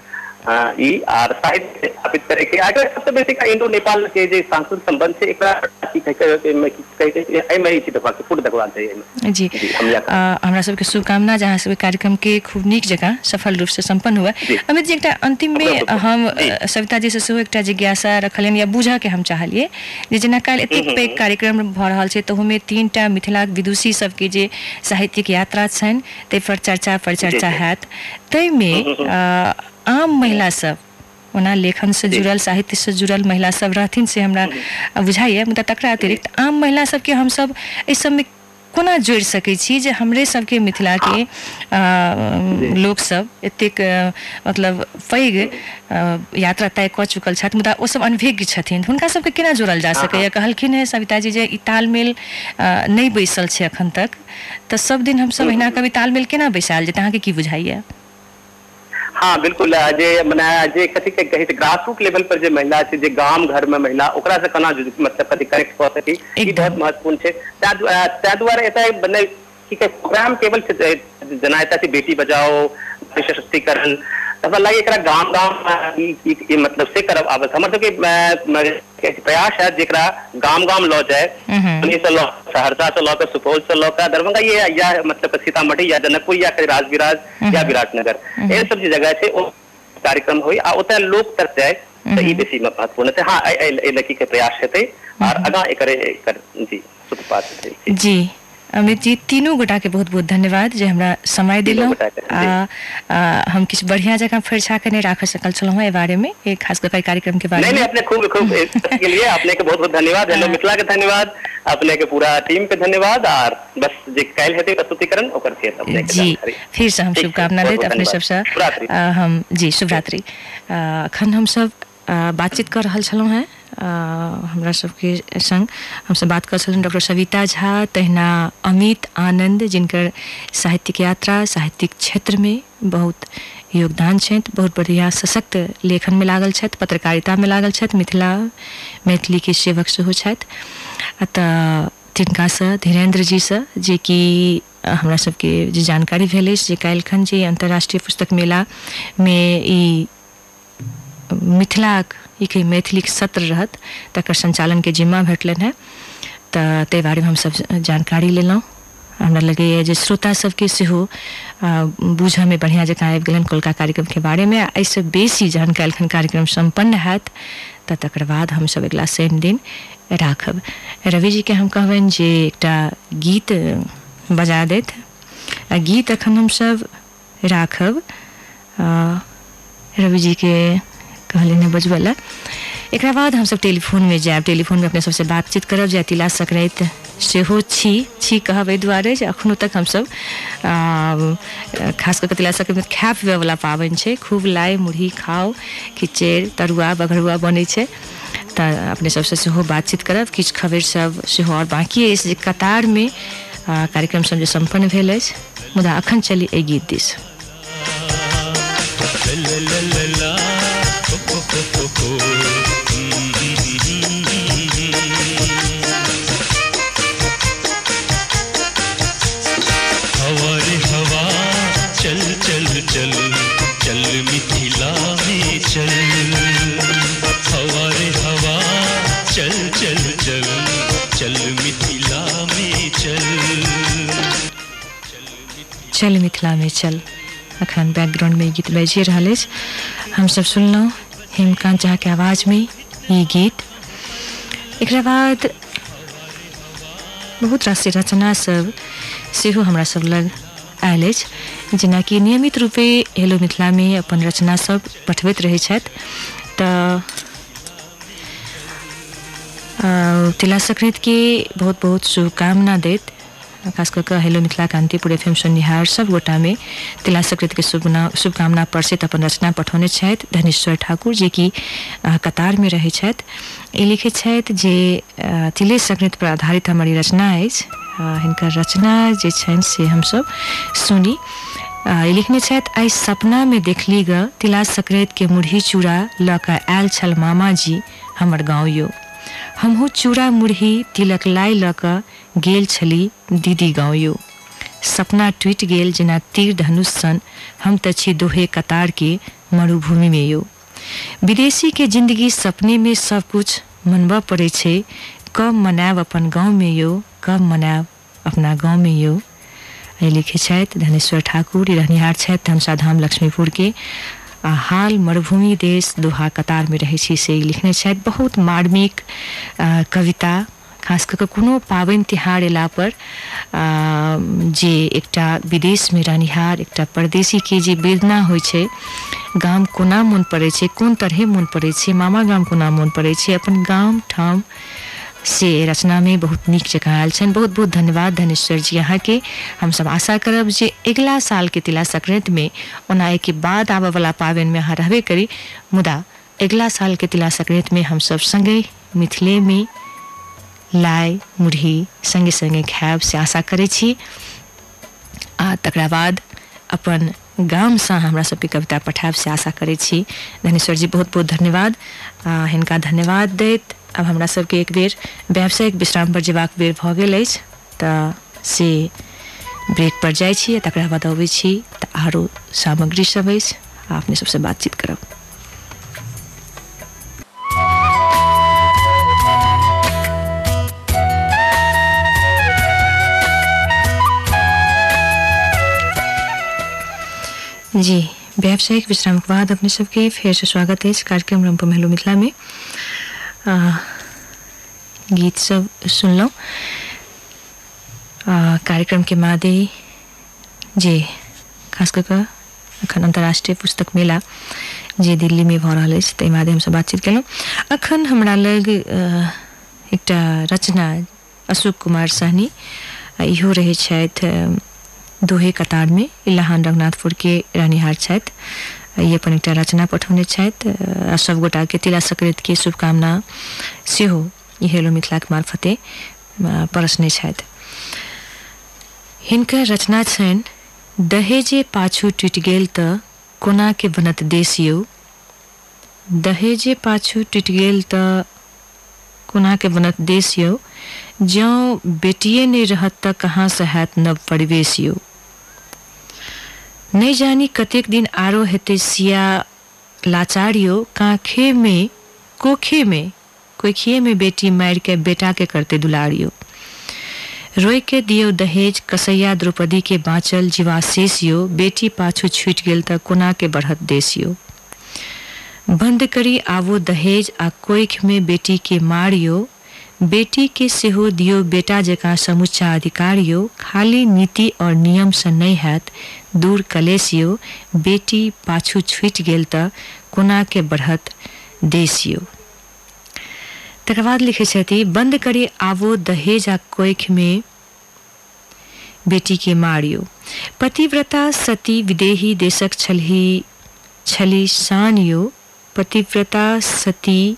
ई आर साहित्य स्थापित करे के अगर सबसे बेसी का इंडो नेपाल के जे सांस्कृतिक संबंध छै एकरा की कहै छै एहिमे की कहै छै एहिमे ही छै जी हमरा सबके शुभकामना जहाँ सबके कार्यक्रम के खूब नीक जकाँ सफल रूप से संपन्न हुए अमित जी एकटा अंतिम में हम। सविता जी से सेहो एकटा जिज्ञासा रखलियनि या के हम चाहलिए जे जेना काल्हि एतेक पैघ कार्यक्रम भऽ रहल छै तहूमे तीन टा मिथिलाक विदुषी सबके जे साहित्यिक यात्रा छनि ताहि पर चर्चा परिचर्चा। हैत ताहिमे अ, आम महिला सब ओना लेखन से जुड़ल साहित्य से जुड़ल महिला सब रहथिन से हमरा बुझाइए मुदा तकरा अतिरिक्त आम महिला सबके हमसब एहि सबमे कोना जोड़ि सकै छी जे हमरे सबके मिथिलाके आ, लोक सब एतेक मतलब पैघ यात्रा तय कऽ चुकल छथि मुदा ओ सब अनभिज्ञ छथिन। हुनका सबके केना जोड़ल जा सकैए? कहलखिन है सविता जी जे ई तालमेल नहि बैसल छै अखन तक तऽ सब दिन हमसब अहिना कभी तालमेल केना बैसायल जेतै? अहाँके की बुझाइए? हाँ बिल्कुल मैंने जे मने जे कथी के कहे ग्रासरूट लेवल पर जे महिला छै जे गाम घर में महिला ओकरा से केना मतलब कथी कनेक्ट कऽ सकी? ई बहुत महत्वपूर्ण छै ताहि द्वारे दुआरे एतय मने की कहे प्रोग्राम केवल जेना एतय बेटी बचाओ सशक्तिकरण हमरा लागे एकरा ई ई- ई मतलब से करब आबत हमर के प्रयास है जेकरा गाम गाम लऽ जाए। से लऽ सहरसा से लऽ के सुपौल से लऽ के दरभंगा ये या मतलब सीतामढ़ी या जनकपुर या राजविराज या विराटनगर। एहन सब जे जगह छै ओ कार्यक्रम होई। आ ओतय लोक तक जाए तऽ ई बेसी महत्वपूर्ण हाँ एहि लड़की के प्रयास हेतै और आगाँ एकर जी सूत्रपात जी। अमित जी तीनों गोटा के बहुत बहुत धन्यवाद जे हमरा समय दिलहुँ गोटाके, आ, आ हम किछु बढ़िया जकाँ फरिछा के नहि राख सकल छलहुँ एहि बारे में एक खास कऽ कार्यक्रम के बारे में। नहीं अपने खूब खूब इसके लिए अपने के बहुत बहुत धन्यवाद हेलो मिथिला के धन्यवाद अपने के पूरा टीम के धन्यवाद और बस जे काल्हि हेतै प्रस्तुतिकरण ओकर फेर अपने के जी फिर से हम शुभकामना दैत अपने। सबसँ। हम जी शुभरात्रि। अखन हम सब बातचीत कर रहल छलहुँ हेँ। आ, हमरा सबके संग हमसब बात कर छलहुँ डॉक्टर सविता झा, तहना अमित आनंद, जिनकर साहित्यिक यात्रा, साहित्यिक क्षेत्र में बहुत योगदान छथि, बहुत बढ़िया सशक्त लेखन में लागल छथि पत्रकारिता में लागल छथि, मिथिला मैथिली के सेवक सेहो छथि। तऽ तिनकासँ धीरेन्द्र जे कि हमरा सबके जे जानकारी भेल अछि जे काल्हिखन जे अंतर्राष्ट्रीय पुस्तक मेलामे ई मिथिलाक ई कही मैथिलीक सत्र रहत तकर संचालनके जिम्मा भेटलनि हेँ। तऽ ताहि बारेमे हमसब जानकारी लेलहुँ। हमरा लगैए जे श्रोता सबके सेहो आ, बूझयमे बढ़िआँ जकाँ आबि गेलनि कोलका कार्यक्रमके बारेमे आ एहिसँ बेसी जहन काल्हिखन कार्यक्रम सम्पन्न हैत तऽ तकर बाद हमसब अगिला शनि दिन राखब। रविजीके हम कहबनि जे एकटा गीत बजा आ गीत एखन हमसब राखब। आ, रविजीके कहले ने बजबऽ लए एकरा बाद हमसब टेलीफोनमे जायब। टेलीफोनमे अपने सबसँ बातचीत करब। जे तिला संक्रांति सेहो छी। छी कहब एहि दुआरे जे एखनो तक हमसब खास कऽ कऽ तिला संक्रांति खाय पिबैवला पाबनि छै। खूब लाइ मुरही खाउ खिचड़ि तरुआ बघरुआ बनै छै। तऽ अपने सबसँ सेहो बातचीत करब। किछु खबरि सब सेहो आओर बाँकी अछि जे कतारमे आ, कार्यक्रम सब जे सम्पन्न भेल अछि। मुदा अखन चली एहि गीत दिस। मिथिला में चल। अखन बैकग्राउंड में गीत बाजि रहल अछि। हमसब सुनलहुँ हेमकांत झा के आवाज़ में ई गीत। एकरा बाद बहुत रास रचना सब सेहो हमरा सब लग आयल अछि, जेनाकि नियमित रूपे हेलो मिथिला में अपन रचना सब पठबैत रहै छथि। तिला संक्रांति के बहुत बहुत शुभकामना दैत। खास कऽ हेलो मिथिला कान्तिपुर एम सुननिहार सब गोटा में तिला संक्रांति के शुभकामना परसित अपन रचना पठौने धनेश्वर ठाकुर जे कि कतार में रहै लिखैत जे तिले संक्रांति पर आधारित हमर रचना आ, हिनकर रचना जे से हमसब सुनी। लिखने आई सपना में देखली ग तिला संक्रांति के मुरही चूड़ा लऽ कऽ आयल छल मामा जी हमर गाँव यो। हमहूँ चूड़ा मुरही तिलक लाई कऽ गेल छली दीदी गाँव यो सपना टूटि गेल जेना तीर धनुष सन हम छी दोहे कतार के मरुभूमि में यो। विदेशी के ज़िंदगी सपने में सब कुछ मनबऽ पड़ै छै। कब मनायब अपन गाँव में यो, कब मनायब अपना गाँव में यो। एहि लिखे धनेश्वर ठाकुर, ई रहनिहार छथि लक्ष्मीपुर के। आ हाल मरुभूमि देश दोहा कतार में रहै से लिखने बहुत मार्मिक कविता खास कऽ कऽ कोनो पाबनि तिहार पर जे एकटा विदेशमे रहनिहार एकटा परदेशीके जे वेदना होइ छै, गाम कोना मन पड़ै छै, कोन तरहे मन पड़ै छै, मामा गाम कोना मन पड़ै छै, अपन गाम ठाम से रचना में बहुत नीक जकाँ आयल छनि। बहुत बहुत धन्यवाद धनेश्वर जी अहाँके। हमसब आशा करब जे अगिला साल के तिला संक्रांति में ओना एहिके बाद आबऽ वाला पाबनि में अहाँ रहबे करी, मुदा अगिला साल के तिला संक्रांति में हमसब संगे में लाइ मुरही, संगे संगे खायब से आशा करै छी। आ तकरा बाद अपन गामसँ हमरा सबके कविता पठायब से आशा करै छी। धनेश्वर जी, बहुत बहुत धन्यवाद। आ हिनका धन्यवाद दैत आब हमरा सबके एक बेर व्यावसायिक विश्राम पर जेबाक बेर भऽ गेल अछि। तऽ से ब्रेक पर जाइ छी तकरा बाद अबै छी। तऽ आरो सामग्री सब अछि। अपने सबसे बातचीत करब। जी व्यावसायिक विश्राम के बाद अपने सबके फिर से स्वागत है इस कार्यक्रम रंपो महलो मिथिला में। आ, गीत सब सुनलहुँ आ, कार्यक्रम के मादे जी खास कऽ अखन अंतर्राष्ट्रीय पुस्तक मेला जे दिल्ली में भऽ रहल अछि ताहि मादे हमसब बातचीत केलहुँ। अखन हमरा लग एकटा रचना अशोक कुमार सहनी इहो रहै दोहे कतार में इलाहान रघुनाथपुर के रानीहार ई अपन एकटा रचना पठौने सब गोटा के तिला संक्रांति के शुभकामना ई हेलो मिथिलाक मार्फते परसने छथि। हिनकर रचना छनि दहेजे पाछू टूटि गेल कोना के बनत देश यौ दहेजे पाछू टूटि गेल कोना के बनत देश यौ जँ बेटिए नहि रहत तऽ कहाँ से हैत नव परिवेश यौ नहि जानी कतेक दिन आरो हेतै सिया लाचारियो? कांखे में कोखे में कोखिए में बेटी मारि के बेटा के करते दुलार यौ रोय के दियो दहेज, कसैया द्रौपदी के बाँचल जीवाशेष यो बेटी पाछू छूटि गेल तऽ कोना के बढ़त देश यो बंद करी आवो दहेज आ कोख में बेटी के मारियो। बेटी के सेहो दियो बेटा जकाँ समुच्चा अधिकार यो खाली नीति और नियम से नहीं हैत दूर कलेश बेटी पाछू छूटि गेल तऽ कोना के बढ़त देश यो तकर बाद लिखे छथि बंद करी आवो दहेज आ कोख में बेटी के मारियो। पतिव्रता सती विदेही देशक छलही, छली शान यो पतिव्रता सती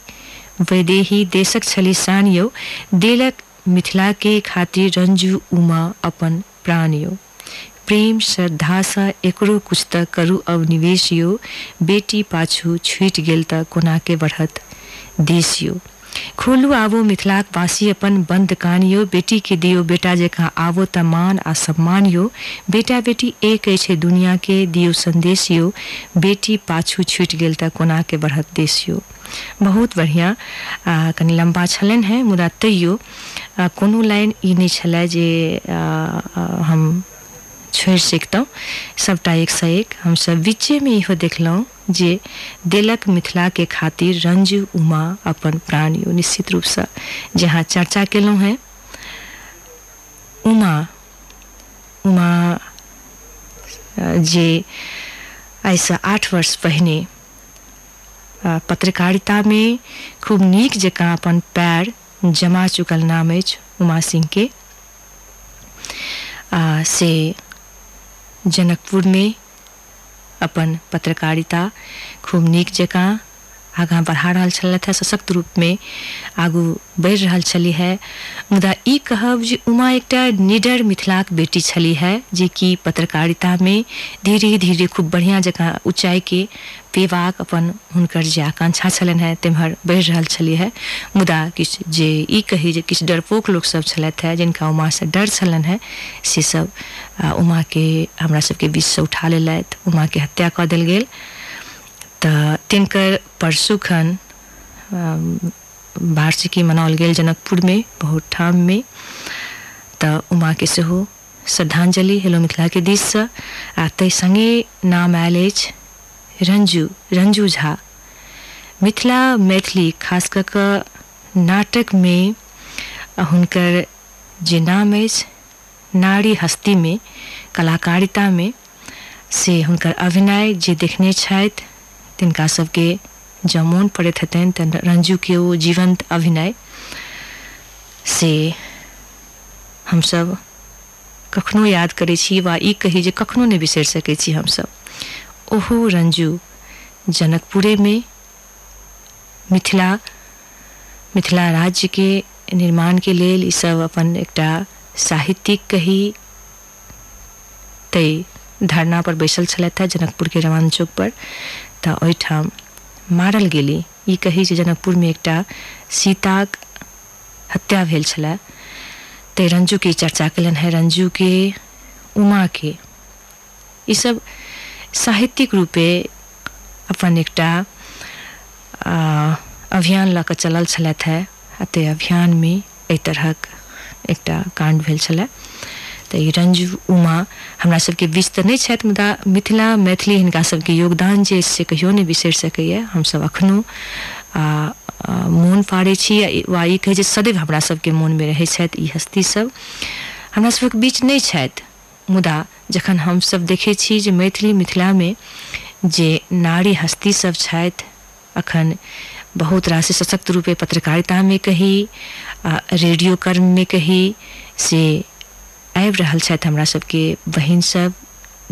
वैदेही देशक छली शान यो देलक मिथिला के खातिर रंजू उमा अपन प्राण प्रेम श्रद्धा सँ एकरो कुछ तऽ करू अब निवेश यो बेटी पाछू छूटि गेल तऽ कोना के बढ़त देश यो खोलू आवो मिथिलाक वासी अपन बंद कान यो बेटी के दियो बेटा जकाँ आवो त मान आ सम्मान यो बेटा बेटी एक छै दुनिया के दियो संदेश यो बेटी पाछू छूटि गेल तऽ कोना के बढ़त देश यो बहुत बढ़िया। कनि लंबा छलनि हैं मुदा तैयो कोनो लाइन ई नहि जे आ, आ, हम छोड़ि सकितहुँ सभटा एक सँ एक हमसभ बीचेमे इहो देखलहुँ जे देलक मिथिला के खातिर रंजू उमा अपन प्राण निश्चित रूपसँ जहाँ चर्चा केलहुँ हैं उमा उमा जे आइसँ आठ वर्ष पहिने पत्रकारिता में खूब निक जकाँ अपन पैर जमा चुकल नाम उमा सिंह के। आ, से जनकपुर में अपन पत्रकारिता खूब निक जकाँ आगाँ बढ़ा छलथि है, सशक्त रूप में आगू बढ़ि छली है। मुदा ई कहब जे उमा एकटा निडर मिथिलाक बेटी छली है, जे कि पत्रकारिता में धीरे धीरे खूब बढ़िया जकाँ ऊंचाई के पेबाक अपन हुनकर जे आकांक्षा छलनि है, तेम्हर बढ़ि छली है। मुदा किछु जे ई कही जे किछु डरपोक लोक सब छलथि है, जिनका उमा से डर छलनि है, से सब उमा के हमरा बीच से उठा लेलथि। उमा के हत्या कऽ देल तऽ तिनकर परसुखन वार्षिकी मनाओल जनकपुर में बहुत ठाम में। तऽ उमा के सेहो श्रद्धांजलि हेलो मिथिला के दिस से आ ताहि संगे नाम आयल रंजू रंजू झा। मिथिला मैथिली, खास कऽ नाटक में हुनकर जे नाम हस्ती में, कलाकारिता में, से हुनकर अभिनय जे देखने छथि तिनका सबके जब मोन पड़ैत हेतनि रंजू के ओ जीवंत अभिनय से हमसब कखनो याद करै छी वा ई कही जे कखनो नहि बिसरि सकै छी हमसब ओहो रंजू जनकपुरेमे मिथिला मिथिला राज्य के निर्माण के लेल सब अपन एकटा साहित्यिक कही तै धरना पर बैसल छलथि जनकपुर के रवान चौक पर। तऽ ओहिठाम मारल गेली। ई कही जे जनकपुरमे एकटा सीताक हत्या भेल छलै। तऽ रंजू के चर्चा कयलनि है। रंजू के उमा के ई सब साहित्यिक रूपे अपन एकटा आ, अभियान लऽ कऽ चलल छलथि है। आ ताहि अभियानमे एहि तरहक भेल ई रंजू उमा हमरा सबके बीच तऽ नहि मुदा मिथिला मैथिली हिनका सबके योगदान जे से कहियो नहि बिसरि सकैए हमसब आ, मोन पाड़ै छी वा ई कहै जे सदैव हमरा सबके मोनमे रहै छथि ई हस्ती सब। हमरा सबके बीच नहि छथि मुदा जखन हमसब देखै छी जे मैथिली मिथिलामे जे नारी हस्ती सब छथि अखन बहुत रास सशक्त रूपे पत्रकारितामे कही रेडियो कर्ममे कही से आबि रहल छथि हमरा सबके बहिन सब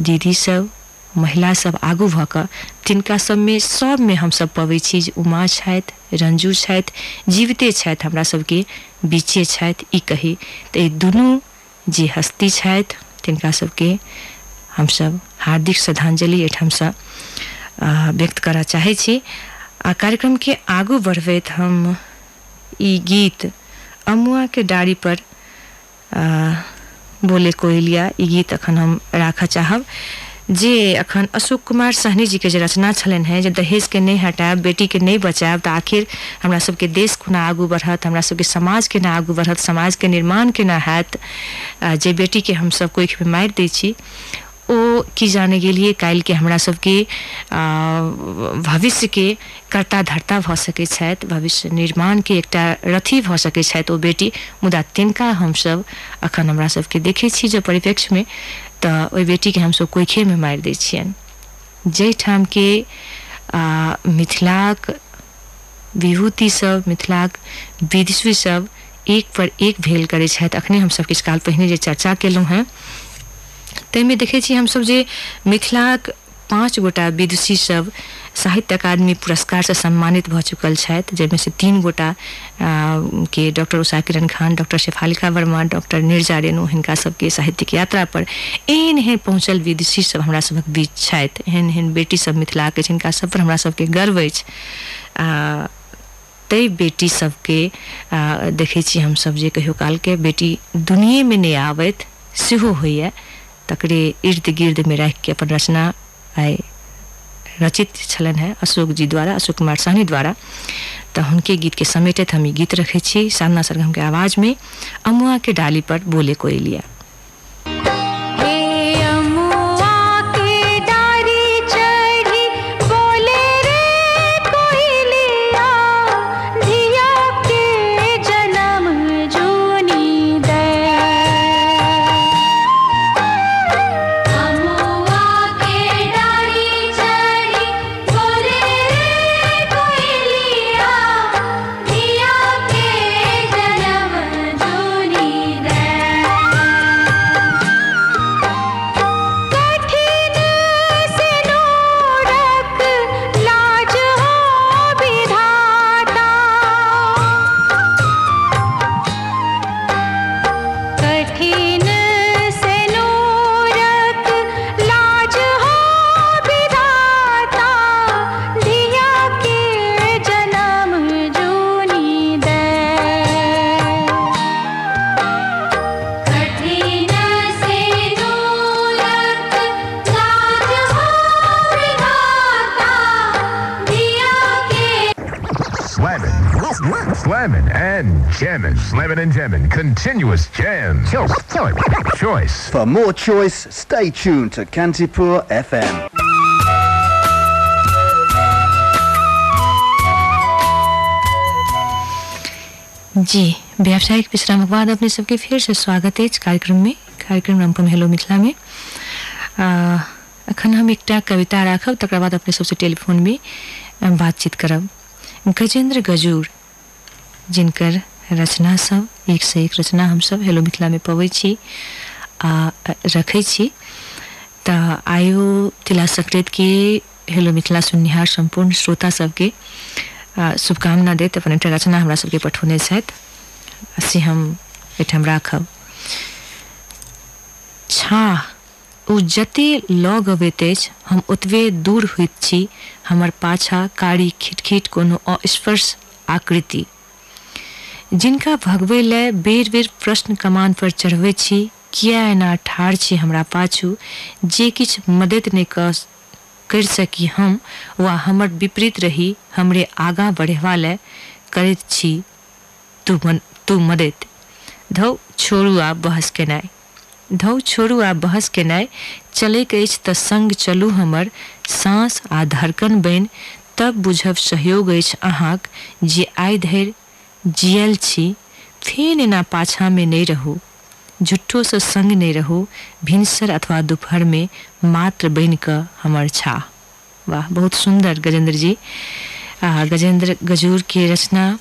दीदी सब महिला सब आगू भऽ कऽ तिनका सबमे सबमे हमसब पबै छी जे उमा छथि रंजू छथि जीविते छथि हमरा सबके बीचे छथि ई कही। तऽ ई दुनू जे हस्ती छथि तिनका सबके हमसब हार्दिक श्रद्धांजलि एहिठामसँ व्यक्त करऽ चाहै छी। आ कार्यक्रमके आगू बढ़बैत हम ई गीत अमुआ के डाड़ी पर आ, बोले कोयलिया ई गीत अखन हम राख चाहब। जे अखन अशोक कुमार सहनी जी के जे रचना छलन हैं, जे दहेज के नहीं हटायब बेटी के नहीं बचायब तो आखिर हमरा सबके देश कोना आगू बढ़त, हमरा सबके समाज के ना आगू बढ़त समाज के निर्माण केना हैत जे बेटी के हम सब कोखि में मारि दै ओ की जाने गेलिए काल्हि के हमरा सबके आ, भविष्य के कर्ता धर्ता भऽ सकैत भविष्य निर्माण के एकटा रथी भऽ सकैत ओ बेटी। मुदा तिनका हमसब अखन हमरा सबके देखै छी जे परिप्रेक्ष्यमे तऽ ओहि बेटीके हमसब कोइखेमे मारि दै जाहिठाम के मिथिलाक विभूति सब मिथिलाक विदुषी सब एक पर एक भेल करै छथि। अखने हमसब किछु काल पहिने जे चर्चा केलहुँ हेँ ताहिमे देखै छी हमसब जे पाँच गोटा विदुषी सब साहित्य अकादमी पुरस्कार से सम्मानित भऽ चुकल छथि से तीन गोटा के doctor Usha Kiran Khan doctor Shefalika Verma doctor Nirja Renu हिनका साहित्यिक यात्रा पर एहन एहन पहुँचल विदुषी सब हमरा सबक बीच छथि। एहन एहन बेटी सब मिथिलाके सब पर हमरा सबके गर्व अछि। ताहि बेटी सबके आ, देखै छी हमसब जे कहियो कालके बेटी दुनियेमे नहि आबैत सेहो होइए। तकरे इर्द गिर्द में राखि के अपन रचना आए। रचित छलन है अशोक जी द्वारा, अशोक कुमार सहनी द्वारा। तो हे गीत के समेटे हम गीत रखे छी सामना सरगम के आवाज़ में, अमुआ के डाली पर बोले कोयलिया। Continuous jam. Choice. For more choice, stay tuned to Kantipur FM. जी व्यावसायिक विश्राम के बाद अपने सबके फिर से स्वागत है इस कार्यक्रम में कार्यक्रम रामपुर हेलो मिथिला में आ, अखन हम एकटा कविता राखब तक बाद अपने सबसे टेलीफोन में बातचीत करब गजेंद्र गजूर जिनकर रचना सब, एक से एक रचना हमसब हेलो मिथिला में पबै छी आ रखै छी। आइयो तिला संक्रांति के हेलो मिथिला सुननिहार सम्पूर्ण श्रोता सबके शुभकामना दैत। अपन एकटा रचना हमरा सबके पठौने से हम एहिठाम राखब। छाह ओ जते लग अबैत अछि, हम ओतबे दूर होइत छी, हमर पाछा कारी खिटखिट कोनो अस्पर्श आकृति। जिनका भगवे लए बेर बेर प्रश्न कमान पर चढ़बै छी, किया एना ठाढ़ छी हमरा पाछू? जे किछु मदद कऽ करि सकी हम, वा हमर विपरीत रही, हमरे आगा बढ़ेबा लए करैत छी, तू मन, तू मदद धौ छोड़ू आ बहस केनाइ धौ छोड़ू आब बहस केनाइ चलैक अछि तऽ संग चलू हमर, साँस आ धड़कन बनि, तब बुझब सहयोग अछि अहाँक, जे आइ धरि जियल छी, फेन एना पाछामे नहि रहू। झुट्ठोसँ संग नहीं रहू, भिनसर अथवा दोपहर में मात्र बनि हमर छा। वाह, बहुत सुंदर गजेंद्र जी। आ, गजेंद्र गजूर के रचना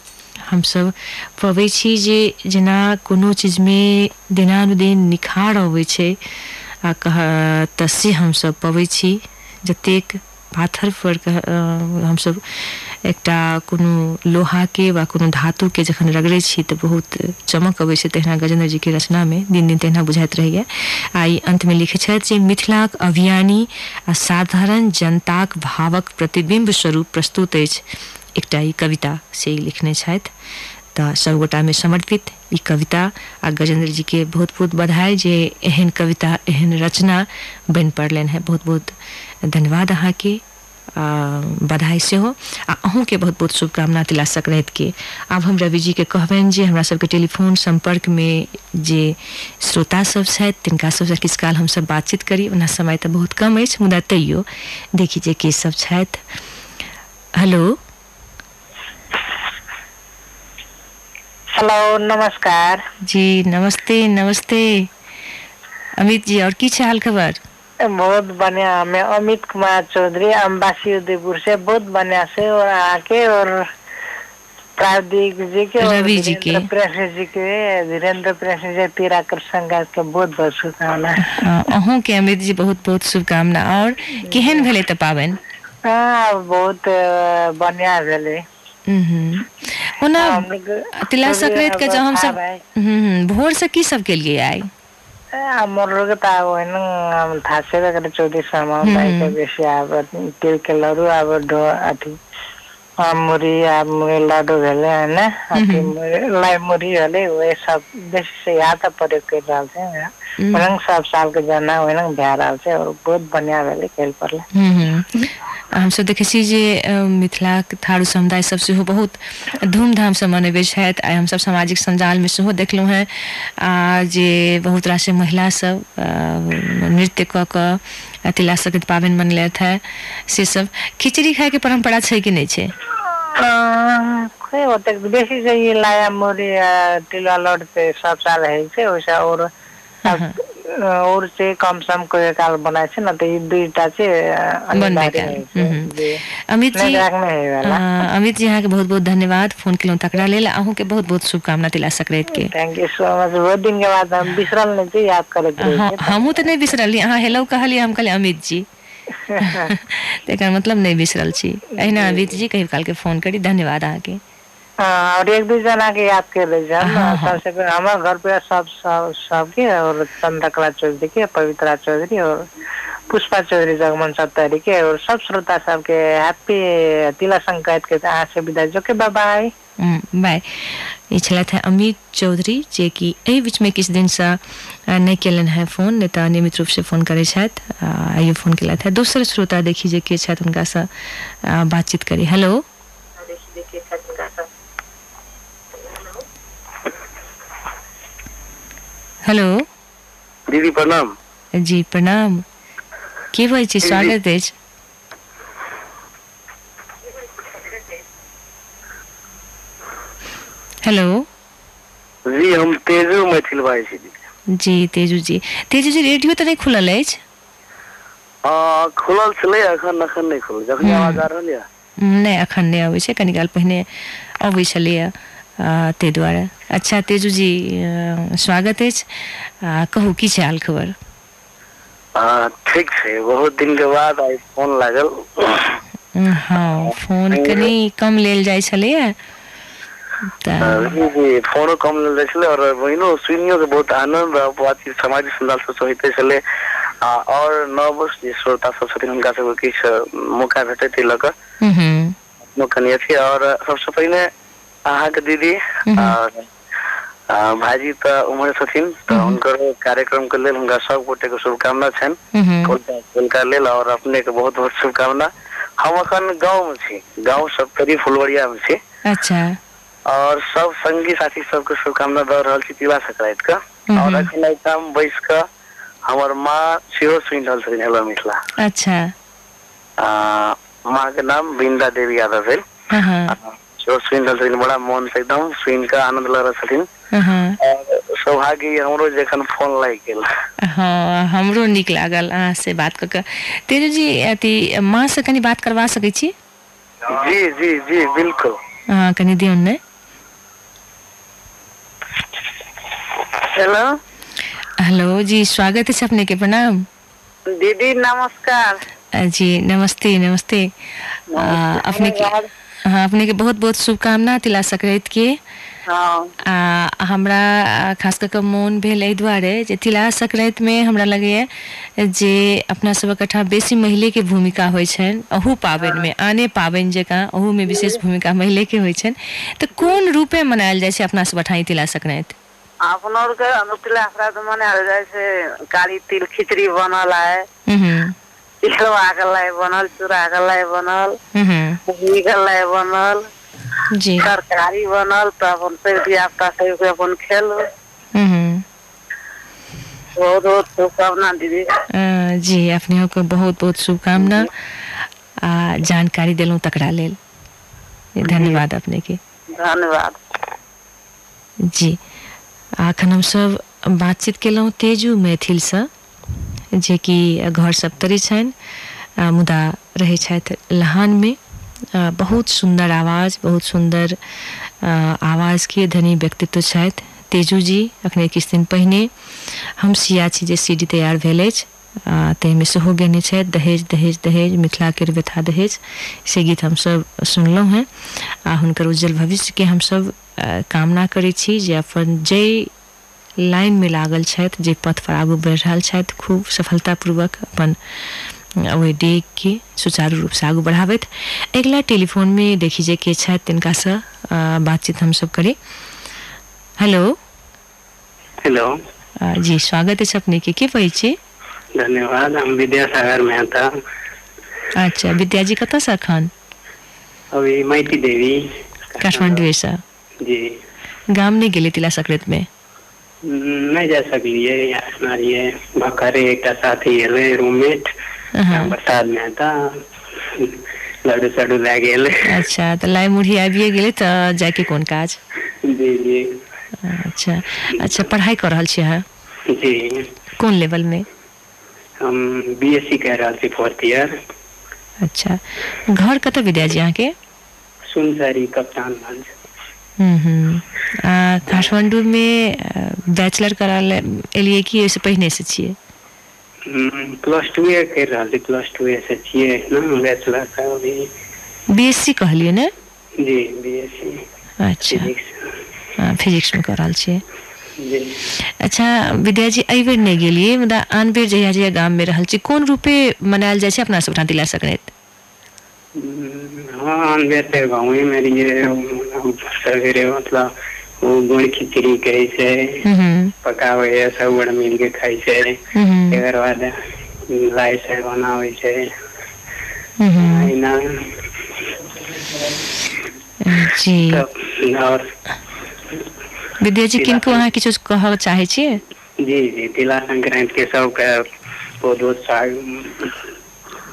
हमसब पबै छी जे जेना कोनो चीजमे दिनानुदिन निखार अबै छै, आ कह, तऽ से हमसब पबै छी। जतेक एकटा कोनो लोहाके वा कोनो धातुके जखन रगड़ै छी बहुत चमक अब अबै छै तहिना गजेंद्र जीके रचनामे दिन दिन तहिना बुझाइत रहैए। आ ई अंतमे लिखै छथि जे मिथिलाक अभियानी आ साधारण जनताक भावक प्रतिबिंब स्वरूप प्रस्तुत अछि। एकटा ई कविता से लिखने छथि। तऽ सभगोटामे समर्पित कविता आ गजेंद्र जीके बहुत बहुत बधाई जे एहन कविता एहन रचना बनि पड़लनि हैं। बहुत बहुत धन्यवाद अहाँके। आ, बधाई सेहो आ अहूँके बहुत बहुत शुभकामना तिला संक्रांतिके। आब हम रवि जी के कहबनि जे हमरा सबके टेलीफोन संपर्क में जे श्रोता सब छथि तिनका सबसँ किछु काल हमसब बातचीत करी। ओना समय तऽ बहुत कम अछि मुदा तैयो देखी जे के सब छथि। हेलो। हेलो नमस्कार। जी नमस्ते नमस्ते। अमित जी और की छै हाल खबर? बहुत बढ़िया मैं अमित कुमार चौधरी अम्बासी उदयपुर से बहुत बढ़िया से और आके और प्रावधिक जी के रवि जी के। प्रेस जी के धीरेन्द्र प्रेस जी तेरा कर संघर्ष के बहुत बहुत शुभकामना। हाँ, अहूँके अमित जी बहुत बहुत शुभकामना। और केहन भेलै तऽ पाबनि? हाँ बहुत बढ़िया भेलै। हम्म। ओना तिला संक्रांति के जो हम सब। हम्म, भोर से की सब केलिए आई ए थासे त अब होइन थाहा छैन चौबिसमा के अब तिर्केलहरू अब ढो muri मुरी लाडुहरूले होइन लाई मुरीहरूले वे सब बेसी से याद त पऱ्यो खेल हाल्छ होइन सब सालको जना होइन भ्याएर हाल्छ बहुत बनिया भएले खेल पर्ला हमसभ देखै छी जे मिथिला थारू समुदाय सब सेहो बहुत धूमधामसँ मनबै छथि आइ सब सामाजिक सञ्जालमे सेहो देखलहुँ हँ आ जे बहुत रास महिलासभ नृत्य कऽ कऽ तिला संक्रांति पाबनि मनलथि हेँ से सब खिचड़ी खायके परम्परा छै कि नहि छै? खै ओते बेसी चाहिँ लाया मुरी टिलवा लड चाहिँ सब साल है चाहिँ और चाहिँ कम सम कोही काल न त यी दुईटा चाहिँ काल। अमित जी अहाँके बहुत बहुत धन्यवाद। फ़ोन केलहुँ तकरा लेल। अहूँके बहुत बहुत शुभकामना तिला संक्रांतिके थैंक यू सो मच बहुत दिन के बाद हम बिसरल नहीं थी याद रही हाँ, हमहूँ तऽ नहि बिसरली। अहाँ हेलो कहलियै हम अमित जी। तेकर मतलब नहीं बिसरल छी। अहिना अमित जी। कहीं काल के फ़ोन करी। धन्यवाद अहाँके। और एक दू जना के याद कर रहे छन् हाँ, हाँ। सबसे पहले हमारे घर पे सब सब सबके और चंद्रकला चौधरी के पवित्रा चौधरी और पुष्पा चौधरी जगमन सप्तारी के और सब श्रोता सबके हैप्पी तिला संक्रांति के से विदा जो के बाय हम्म, बाय। ई छलथि हैं अमित चौधरी जे कि एहि बीचमे किछु दिनसँ अ, नहि केलनि हैं फ़ोन नहि तऽ नियमित रूप से फ़ोन करे छथि आइयो फ़ोन केलथि हैं दोसर श्रोता देखी जे के छथि हुनकासँ अ, बातचीत करी। हेलो। हेलो दीदी प्रणाम। जी प्रणाम। के बजै छी? स्वागत अछि। हेलो जी हम तेजो मैथिल बाजै छी जी तेजू जी। तेजू जी रेडियो तऽ नहि खुलल अछि? आ, खुलल छलै अखन अखन नहि खुलल। जखन आवाज़ आ रहल यऽ। नहि अखन नहि अबै छै। कनि काल पहिने अबै छलैए। आ, ताहि दुआरे अच्छा तेजूजी अ, स्वागत आ, कहू की हाल खबर? ठीक छै। बहुत दिन के बाद आइ फ़ोन लागल। हँ फ़ोन कनि कम लेल जाइ छलैए। तऽ जी जी फोनो कम लेल जाइ छलै और बहिनो सुनियो के बहुत आनंद आ बातचीत सामाजिक संजाल से छलै। और जे श्रोता सब छथिन हुनका सबके किछु मौका भेटै लऽ कऽ। हम्म, अथी और सबसे पहिने अहाँके दीदी भाईजी तऽ उम्हर छथिन तऽ हुनकर कार्यक्रम के लेल हुनका सब गोटे के शुभकामना छनि। हुनका लेल और अपने के बहुत बहुत शुभकामना। हम अखन गाँव में छी गाँव सप्तरी फुलवरिया में छी। अच्छा। और सब संगी साथी सबके शुभकामना दऽ रहल छी तिला संक्रांति के और अखन एहिठाम बैस कऽ हमर माँ सेहो सुनि रहल छथिन हेलो मिथिला। अच्छा। आ, माँ के नाम बिंदा देवी यादव भेल। सुनि रहल छथिन बड़ा मोन से एकदम सुनि आनंद रहल छथिन सौभाग्य हमरो जे एखन फ़ोन लागि गेल हाँ हमरो नीक लागल अहाँ से बात कऽ कऽ तेजूजी अथी माँ से कनि बात करवा सकै छी जी जी जी बिल्कुल हाँ कनि ने हेलो हेलो जी स्वागत है अपने के प्रणाम दीदी नमस्कार जी नमस्ते नमस्ते आ, अपने के हाँ अपने के बहुत बहुत शुभकामना तिला संक्रांति के। हाँ। आ हमरा आ, खास कऽ कऽ मोन भेल एहि दुआरे जे तिला संक्रांतिमे हमरा लगैए जे अपना सभक कठा बेसी महिलेके भूमिका होइ छनि अहू पाबनिमे आने पाबनि जकाँ अहूमे विशेष भूमिका महिलेके होइ छनि। तऽ कोन रूपे मनायल जाइ छै अपना सब ठाई तिला संक्रांति? अपन और के अनुतिला अपराध मनायल जाइ छै काली तिल खिचड़ी बनल है। बनल चूड़ा बनल जी तरकारी बनल तऽ अपन सब धिया पुता सबके अपन खेलू बहुत बहुत शुभकामना दीदी जी अपने को बहुत बहुत शुभकामना आ जानकारी देलहुँ तकरा लेल धन्यवाद अपने के धन्यवाद जी अखन हमसभ बातचीत केलहुँ तेजू मैथिलसँ जे कि घर सप्तरी मुदा रहै छथि लहानमे। आ, बहुत सुन्दर आवाज़ बहुत सुन्दर आ, आवाजके धनी व्यक्तित्व तेजू जी अखने किछु दिन पहिने हम सिया छी जे सी डी तैयार भेल आ, ताहिमे सेहो गेने दहेज दहेज दहेज मिथिलाके व्यथा दहेज। से गीत हमसभ सुनलहुँ हेँ आ हुनकर उज्जवल भविष्यके हमसभ आ, कामना करै छी जे अपन जाहि लाइनमे लागल छथि जे पथ पर आगू बढ़ि रहल छथि खूब सफलतापूर्वक अपन आ, डे के सुचारू रूपसँ आगू बढ़ाबैत अगिला टेलीफोनमे देखी जे के छथि तिनकासँ आ, बातचीत हमसभ करी। हेलो। हेलो। जी स्वागत अछि अपनेके के कहै छी? धन्यवाद हम विद्यासागर मेहता अच्छा विद्या जी विद्याजी कतयसँ एखन? अभी मैती देवी। काठमांडूसँ जी। गाम नहि गेलै तिला संक्रांतिमे नहि जा सकलियै यहाँ सुनलियै भखरे एकटा साथी एलै रूममेट अहाँ, लड्डू सड्डू लए गेल अच्छा लाइ मुढ़ी आबिए गेलै तऽ जायके कोन काज जी जी। अच्छा अच्छा पढ़ाइ कऽ रहल छी अहाँ? जी। कोन लेवलमे हम बी एस सी रहल छी फोर्थ ईयर अच्छा घर कतऽ विद्याजी अहाँके? सुनसरी कप्तानगंज हम्म, हम्म। आ काठमांडूमे बैचलर करा ले एलियै कि ओहिसँ पहिने से छियै प्लस टू कर रहल छी प्लस टू से छियै बैचलर का अभी बी एस सी कहलियै ने? जी बी एस सी अच्छा। फिजिक्समे कऽ रहल छियै। जी। अच्छा विद्याजी एहि बेर नहि गेलियै मुदा आन बेर जहिया जहिया गाममे रहल छी कोन रूपे मनायल जाइ छै अपना सब ठाम तिला संक्रांति हाँ बेटे गाँव में रहिए हम सवेरे मतलब वो गुड़ खिचड़ी छै हम्म, है सब बड़ मिल के खाइ छै हम्म, बाद लाइ से छै हम्म, जी। और विद्याजी किनको अहाँ किछो कहऽ चाहै छियै? जी जी तिला संक्रांति के सबके बहुत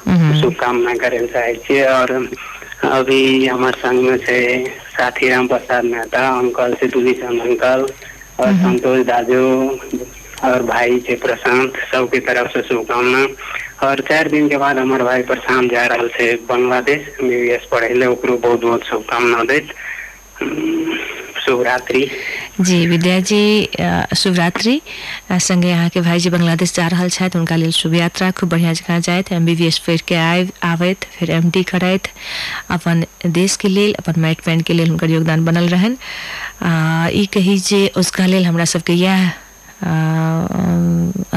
शुभकामना करे लए चाहे और अभी हमर संग में छै साथी राम प्रसाद मेहता अंकल से दुलीचंद अंकल और संतोष दाजू और भाई छै प्रशांत सबके तरफ़ से शुभकामना। और चार दिन के बाद हमारे भाई प्रशांत जा रहा थे बांग्लादेश एमबीबीएस पढ़े ले बहुत बहुत शुभकामना देत। हम्म, शुभ रात्रि जी विद्या जी शुभ रात्रि अ, संगे यहाँ के भाईजी बांग्लादेश जा रहल छथि हुनका लेल शुभ यात्रा। खूब बढ़िया जकाँ जाइत एम बी बी एस पढ़ि के आबि आबैत फिर एम डी करैत। अपन देश के लेल अपन माटि के लेल हुनकर योगदान बनल रहनि। ई कही जे उसका लेल हमरा सबके इएह अ,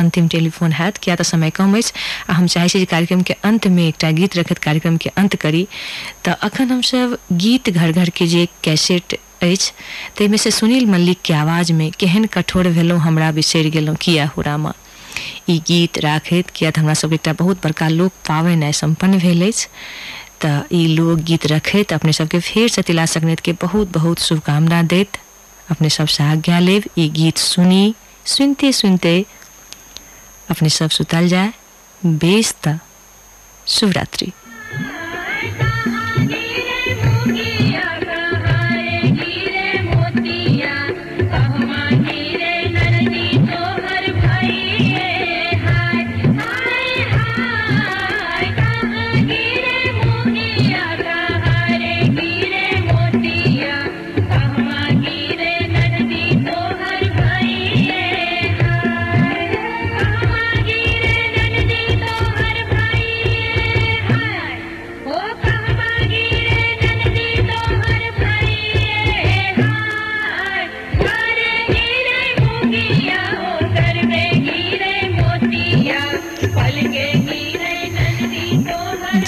अंतिम टेलीफोन हैत किया तऽ समय कम अछि। आ हम चाहै कार्यक्रम के अंत में एकटा गीत रखैत कार्यक्रम के अंत करी। तऽ अखन हमसब गीत घर घर के जे कैसेट अछि ताहिमे से सुनील मल्लिक के आवाज़ में केहन कठोर भेलहुँ हमरा बिसरि गेलहुँ। किया हो रामा ई गीत राखैत किया तऽ हमरा सबके एकटा बहुत बड़का लोक पावनि आइ सम्पन्न भेल अछि। तऽ ई लोकगीत रखैत अपने सबके फेर से तिला के बहुत बहुत शुभकामना दैत। अपने सबसे आज्ञा लेब, ई गीत सुनी, सुनते सुनते अपने सब सुतल जाए बेस त शुभ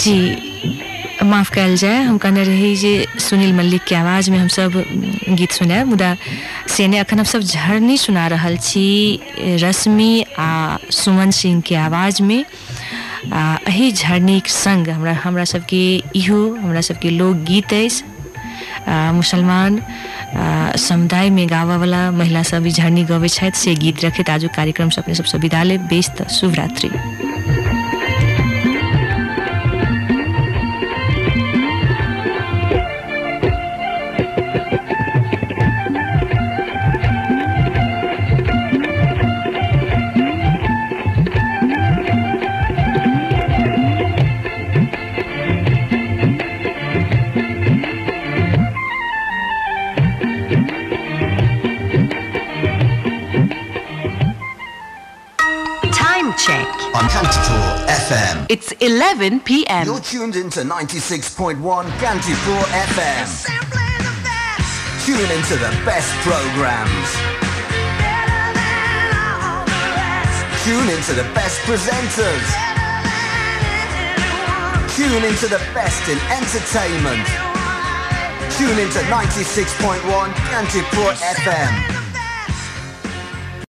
जी माफ़ कल जाय हम कहने रही जे सुनील मल्लिक के आवाज़ में हम सब गीत सुनाए मुदा से ने अखन हम सब झरनी सुना रहल छी रश्मि आ सुमन सिंह के आवाज़ में। आ झरनी झरनीक संग हमरा हमरा सबके इहो हमरा सबके लोकगीत आ, मुसलमान समुदाय में गावा वाला महिला सब झरनी गबै छथि से गीत रखैत आजू कार्यक्रम से अपने सब सबसे विदा ले बेस तऽ शुभ रात्रि। FM. 11 p.m. You're tuned into 96.1 Cantipur FM. Tune into the best programs. Tune into the best presenters. Tune into the best in entertainment. Tune into 96.1 Cantipur FM.